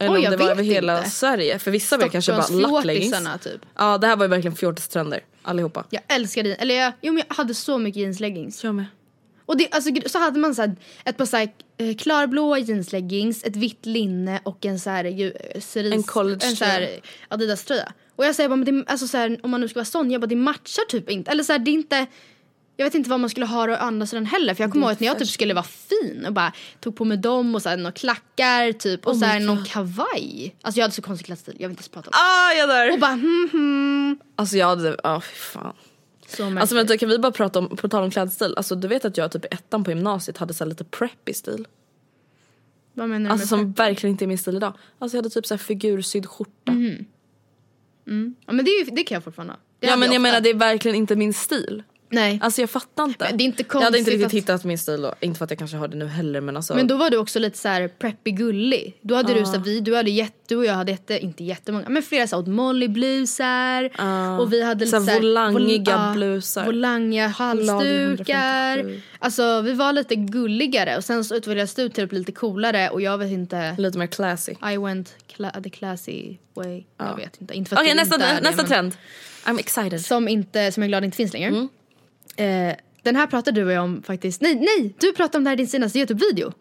Eller Oj, om jag det var vet över hela inte. Sverige. För vissa var kanske bara lackleggings. Typ. Ja det här var ju verkligen fjortistrender allihopa. Jag älskade eller jag, jo, men jag hade så mycket jeansleggings. Jag med. Och det, alltså, så hade man så här, ett par så här, eh, klarblåa jeansleggings, ett vitt linne och en så här, ju, eh, cerise, En collegetröja. en så här Adidas tröja. Och jag säger bara, men det, alltså, så här, om man nu ska vara sån, jag bara det matchar typ inte. Eller så här, det är inte, jag vet inte vad man skulle ha å andra sidan heller. För jag kommer ihåg att när jag typ skulle vara fin och bara tog på mig dem och så här, några klackar typ och Oh så här, någon kavaj. Alltså jag hade så konstig klädstil, jag vill inte ens prata om det. Ah jag dör! Och bara hmm hmm. Alltså jag hade, ja fy fan. Så märkligt. Alltså vänta kan vi bara prata om, på tal om klädstil. Alltså du vet att jag typ i ettan på gymnasiet hade så här lite preppy stil. vad menar du Alltså med som verkligen inte är min stil idag. Alltså jag hade typ så här figursydd skjorta. Ja men det, är det kan jag fortfarande ha. Det Ja men jag menar det är verkligen inte min stil. Nej. Alltså jag fattar inte. Men det är inte jag hade inte konstigt riktigt att- hittat min stil då. Inte för att jag kanske har det nu heller men alltså. Men då var du också lite så här preppy gullig. Då hade du så här, vi, du hade jätte, du och jag hade jätte, inte jättemånga, men flera så här, åt Molly blusar och vi hade lite här så här, volangiga ja, blusar. Volangiga halsdukar. 157. Alltså vi var lite gulligare och sen så utvecklades du till att bli lite coolare och jag vet inte. Lite mer classy. I went cla- the classy way. Jag vet inte. inte Okej du nästa, det, nästa men- trend. I'm excited. Som, inte, som jag är glad inte finns längre. Mm. Eh, den här pratade du och jag om faktiskt. Nej, nej! Du pratade om det här i din senaste Youtube-video.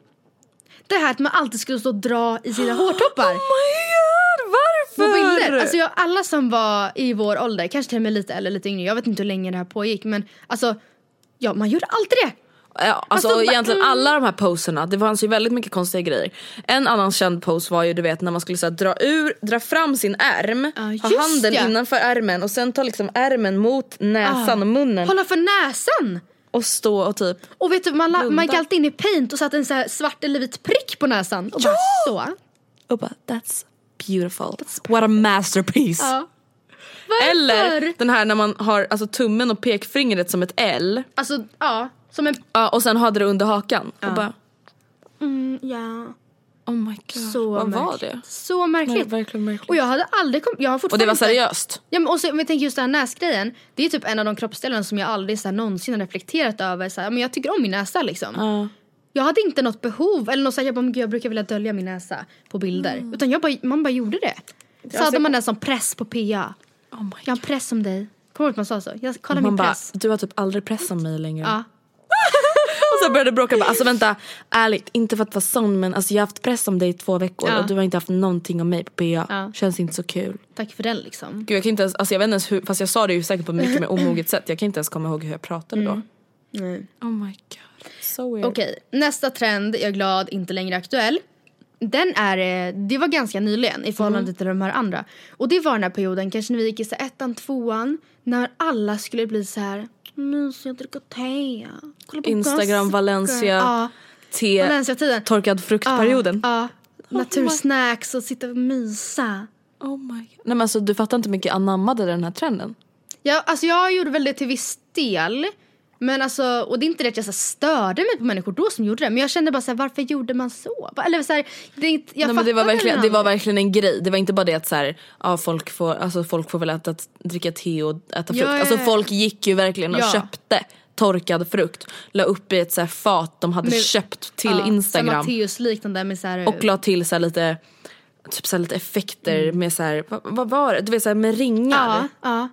Det här att man alltid skulle stå och dra i sina [gasps] hårtoppar. Oh my god varför? bilder. Alltså jag, alla som var i vår ålder, kanske till och med lite äldre, lite yngre. Jag vet inte hur länge det här pågick men alltså, ja man gjorde alltid det. Ja, alltså Alltså, egentligen mm. alla de här poserna, det fanns ju väldigt mycket konstiga grejer. En annan känd pose var ju du vet när man skulle så här, dra, ur, dra fram sin ärm, Ja, ha handen ja. innanför ärmen och sen ta liksom ärmen mot näsan och munnen Hålla för näsan. och stå och typ Och vet du, man, la, man gick alltid in i paint och satte en så svart eller vit prick på näsan. Och bara så. och bara that's beautiful. What a masterpiece. Ja. Eller den här när man har alltså, tummen och pekfingret som ett L Alltså ja, som en... ja, och sen hade det under hakan. Och bara Mm, ja. oh my god, Så vad märkligt. var det? Så Nej, märkligt. verkligen märkligt. Och jag hade aldrig kommit... Jag har Och fortfarande det var inte- seriöst. Ja, men och så, om jag tänker just den här näsgrejen. Det är typ en av de kroppsdelarna som jag aldrig så här, någonsin har reflekterat över. Så här, men jag tycker om min näsa liksom. Ja. Jag hade inte något behov eller något så här, jag bara, men gud, jag brukar vilja dölja min näsa på bilder. Mm. Utan jag bara, man bara gjorde det. Så hade man den som press på PA. Oh my Jag har en press om dig. Kommer du ihåg att man sa så? Jag kollar man min bara, press. du har typ aldrig pressat mig längre. Ja. Och så började bråka, bara, alltså vänta, ärligt, inte för att vara sån men alltså, jag har haft press om dig i två veckor Ja. och du har inte haft någonting om mig på PA. Ja. Känns inte så kul. Tack för den liksom. Gud jag kan inte ens, alltså jag vet inte ens hur, fast jag sa det ju säkert på ett mycket mer omoget sätt. Jag kan inte ens komma ihåg hur jag pratade då. Nej. Oh my god, so weird. Okej, nästa trend, jag är glad, inte längre aktuell. Den är, eh, det var ganska nyligen i förhållande till de här andra. Och det var den här perioden, kanske när vi gick i så ettan, tvåan, när alla skulle bli så här mysiga, dricka te, kolla på Instagram, Gossip Valencia, Girl." Ja, te, Valencia-tiden. torkad fruktperioden. Ja, ja. natursnacks och sitta och mysa. Oh my god. Nej men alltså du fattar inte hur mycket anammade den här trenden. Ja, alltså jag gjorde väl det till viss del. Men alltså, och det är inte det att jag så störde mig på människor då som gjorde det. Men jag kände bara så här, varför gjorde man så? Eller så här, det inte, jag Nej, men det, var verkligen, det var verkligen en grej. Det var inte bara det att så här, ja, folk, får, alltså, folk får väl äta, dricka te och äta frukt. Ja, ja, Alltså folk gick ju verkligen och köpte torkad frukt. La upp i ett så här, fat de hade Med- köpt till Instagram. Matteus liknande med så Och la till så lite Typ så lite effekter med så här, vad, vad var det? Du vet så med ringar. Ja, ja.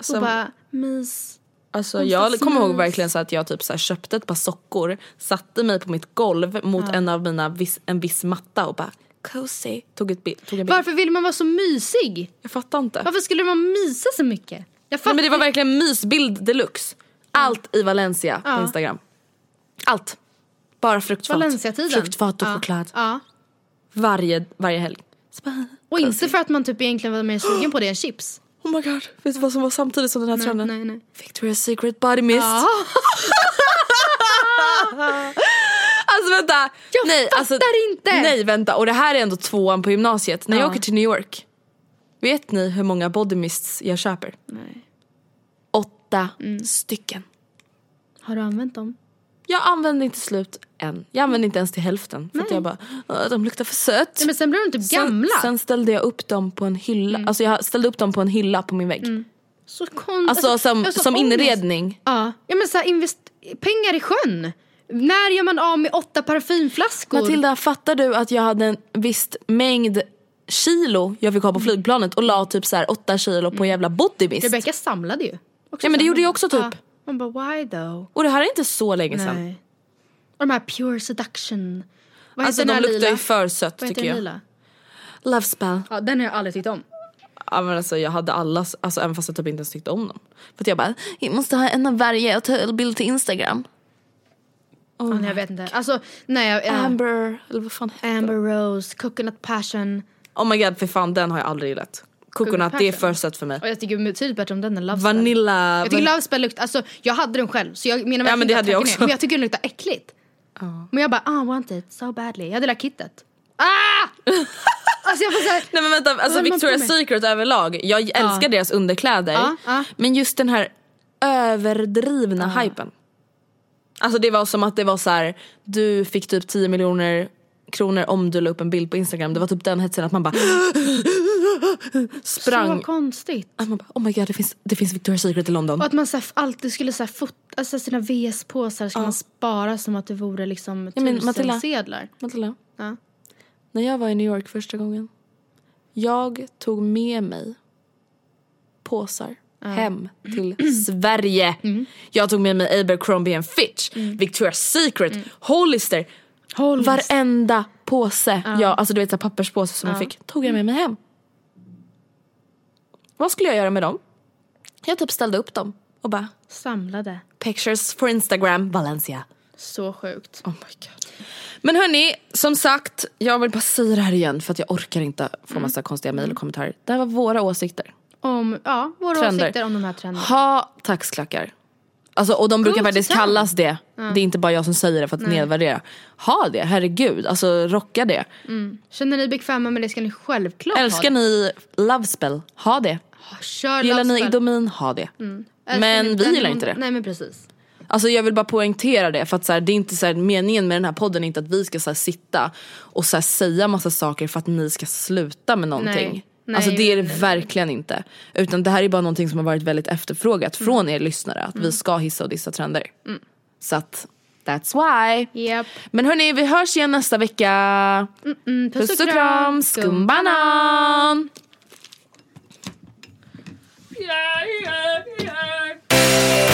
Som- och bara mys. Alltså Konstigt jag kommer ihåg verkligen så att jag typ så köpte ett par sockor, satte mig på mitt golv mot en av mina viss, en viss matta och bara cozy. Tog, ett bild, tog en bild. Varför vill man vara så mysig? Jag fattar inte. Varför skulle man mysa så mycket? Jag Nej, fattar men det var verkligen mysbild deluxe. Allt i Valencia på Ja. Instagram. Allt. Bara fruktfat. Valencia-tiden. Fruktfat och Ja, choklad. Ja. Varje, varje helg. Bara, Och inte för att man typ egentligen var mer sugen på det än chips. Oh my god, vet du vad som var samtidigt som den här trenden? nej, nej. Victoria's Secret Body Mist. Ja. [laughs] Alltså vänta! Jag nej, fattar alltså, inte. Nej vänta, och det här är ändå tvåan på gymnasiet. När jag Ja. åker till New York. Vet ni hur många body mists jag köper? Nej. Åtta Mm. stycken. Har du använt dem? Jag använder inte slut än. Jag använder inte ens till hälften. För att jag bara, "Åh, de luktar för sött. Nej, men sen blir de typ gamla. Sen, ställde jag upp dem på en hylla. Alltså jag ställde upp dem på en hylla på min vägg. så kon- Alltså, som, jag har så som inredning. Ja, ja men så här, invest- pengar i sjön. När gör man av med åtta parfymflaskor? Matilda, fattar du att jag hade en viss mängd kilo jag fick ha på flygplanet och la typ så här åtta kilo på en jävla body mist. Rebecca samlade ju. Också Ja, men det gjorde jag också typ. Ja. Man bara why though? Och det här är inte så länge sedan. Nej. Och de här pure seduction. Vad Alltså de luktar lila? ju för sött Vad tycker den jag. lila? Love spell. Ja, den har jag aldrig tyckt om. Ja men alltså jag hade alla, alltså även fast jag typ inte ens tyckte om dem. För att jag bara, jag måste ha en av varje och ta bild till Instagram. Ja, nej, jag vet inte. Alltså, nej. Jag, jag, Amber, eller vad fan heter Amber Rose, Coconut Passion. Oh my god för fan den har jag aldrig gillat. Coconut, det är för sött för mig. Och jag tycker betydligt bättre om den än Love Spell. Vanilla. Jag tycker Love Spell luktar, alltså jag hade den själv så jag menar Ja, men det hade jag också. ner, Men jag tycker den luktar äckligt. Men jag bara, ah I want it so badly. Jag hade hela kittet. Ah! [laughs] alltså jag får såhär, Nej men vänta, alltså Victoria's? Secret överlag, jag älskar deras underkläder. Ja, ja. Men just den här överdrivna hypen. Alltså det var som att det var så här: du fick typ 10 miljoner kronor om du la upp en bild på Instagram. Det var typ den hetsen att man bara sprang. så konstigt. Att man bara, oh my god det finns, det finns Victoria's Secret i London. Och att man så här, alltid skulle så här, fota, alltså sina VS-påsar ska man spara som att det vore liksom Ja, men Matilda. sedlar. Matilda, Ja. när jag var i New York första gången. Jag tog med mig påsar hem till Sverige. Mm. Jag tog med mig Abercrombie Fitch, Victoria's Secret, Hollister. Hollister. Varenda påse, ja. alltså du vet så papperspåse som jag fick, tog jag med mig hem. Vad skulle jag göra med dem? Jag typ ställde upp dem och bara Samlade. pictures for Instagram Valencia. Så sjukt. Oh my god. Men hörni, som sagt, jag vill bara säga det här igen för att jag orkar inte få massa konstiga mejl och kommentarer. Det här var våra åsikter. Om, ja, våra Trender. åsikter om de här trenderna. Ha taxklackar. Alltså, och de brukar Good faktiskt kallas det. Det är inte bara jag som säger det för att nedvärdera. Ha det, herregud. Alltså rocka det. Känner ni bekväma med det ska ni självklart Älskar ha det. ni Love spell? Ha det. Kör Gillar ni. Idomin? Ha det. Älskar Men vi gillar inte det. Nej men precis. Alltså jag vill bara poängtera det för att så här, det är inte så här, meningen med den här podden är inte att vi ska så här, sitta och så här, säga massa saker för att ni ska sluta med någonting. Nej. Nej, alltså det är det verkligen inte. Utan det här är bara någonting som har varit väldigt efterfrågat Mm. från er lyssnare att vi ska hissa och dissa trender. Så att that's why. Japp. Men hörni vi hörs igen nästa vecka. Mm, Puss och kram, skumbanan! yeah, yeah, yeah.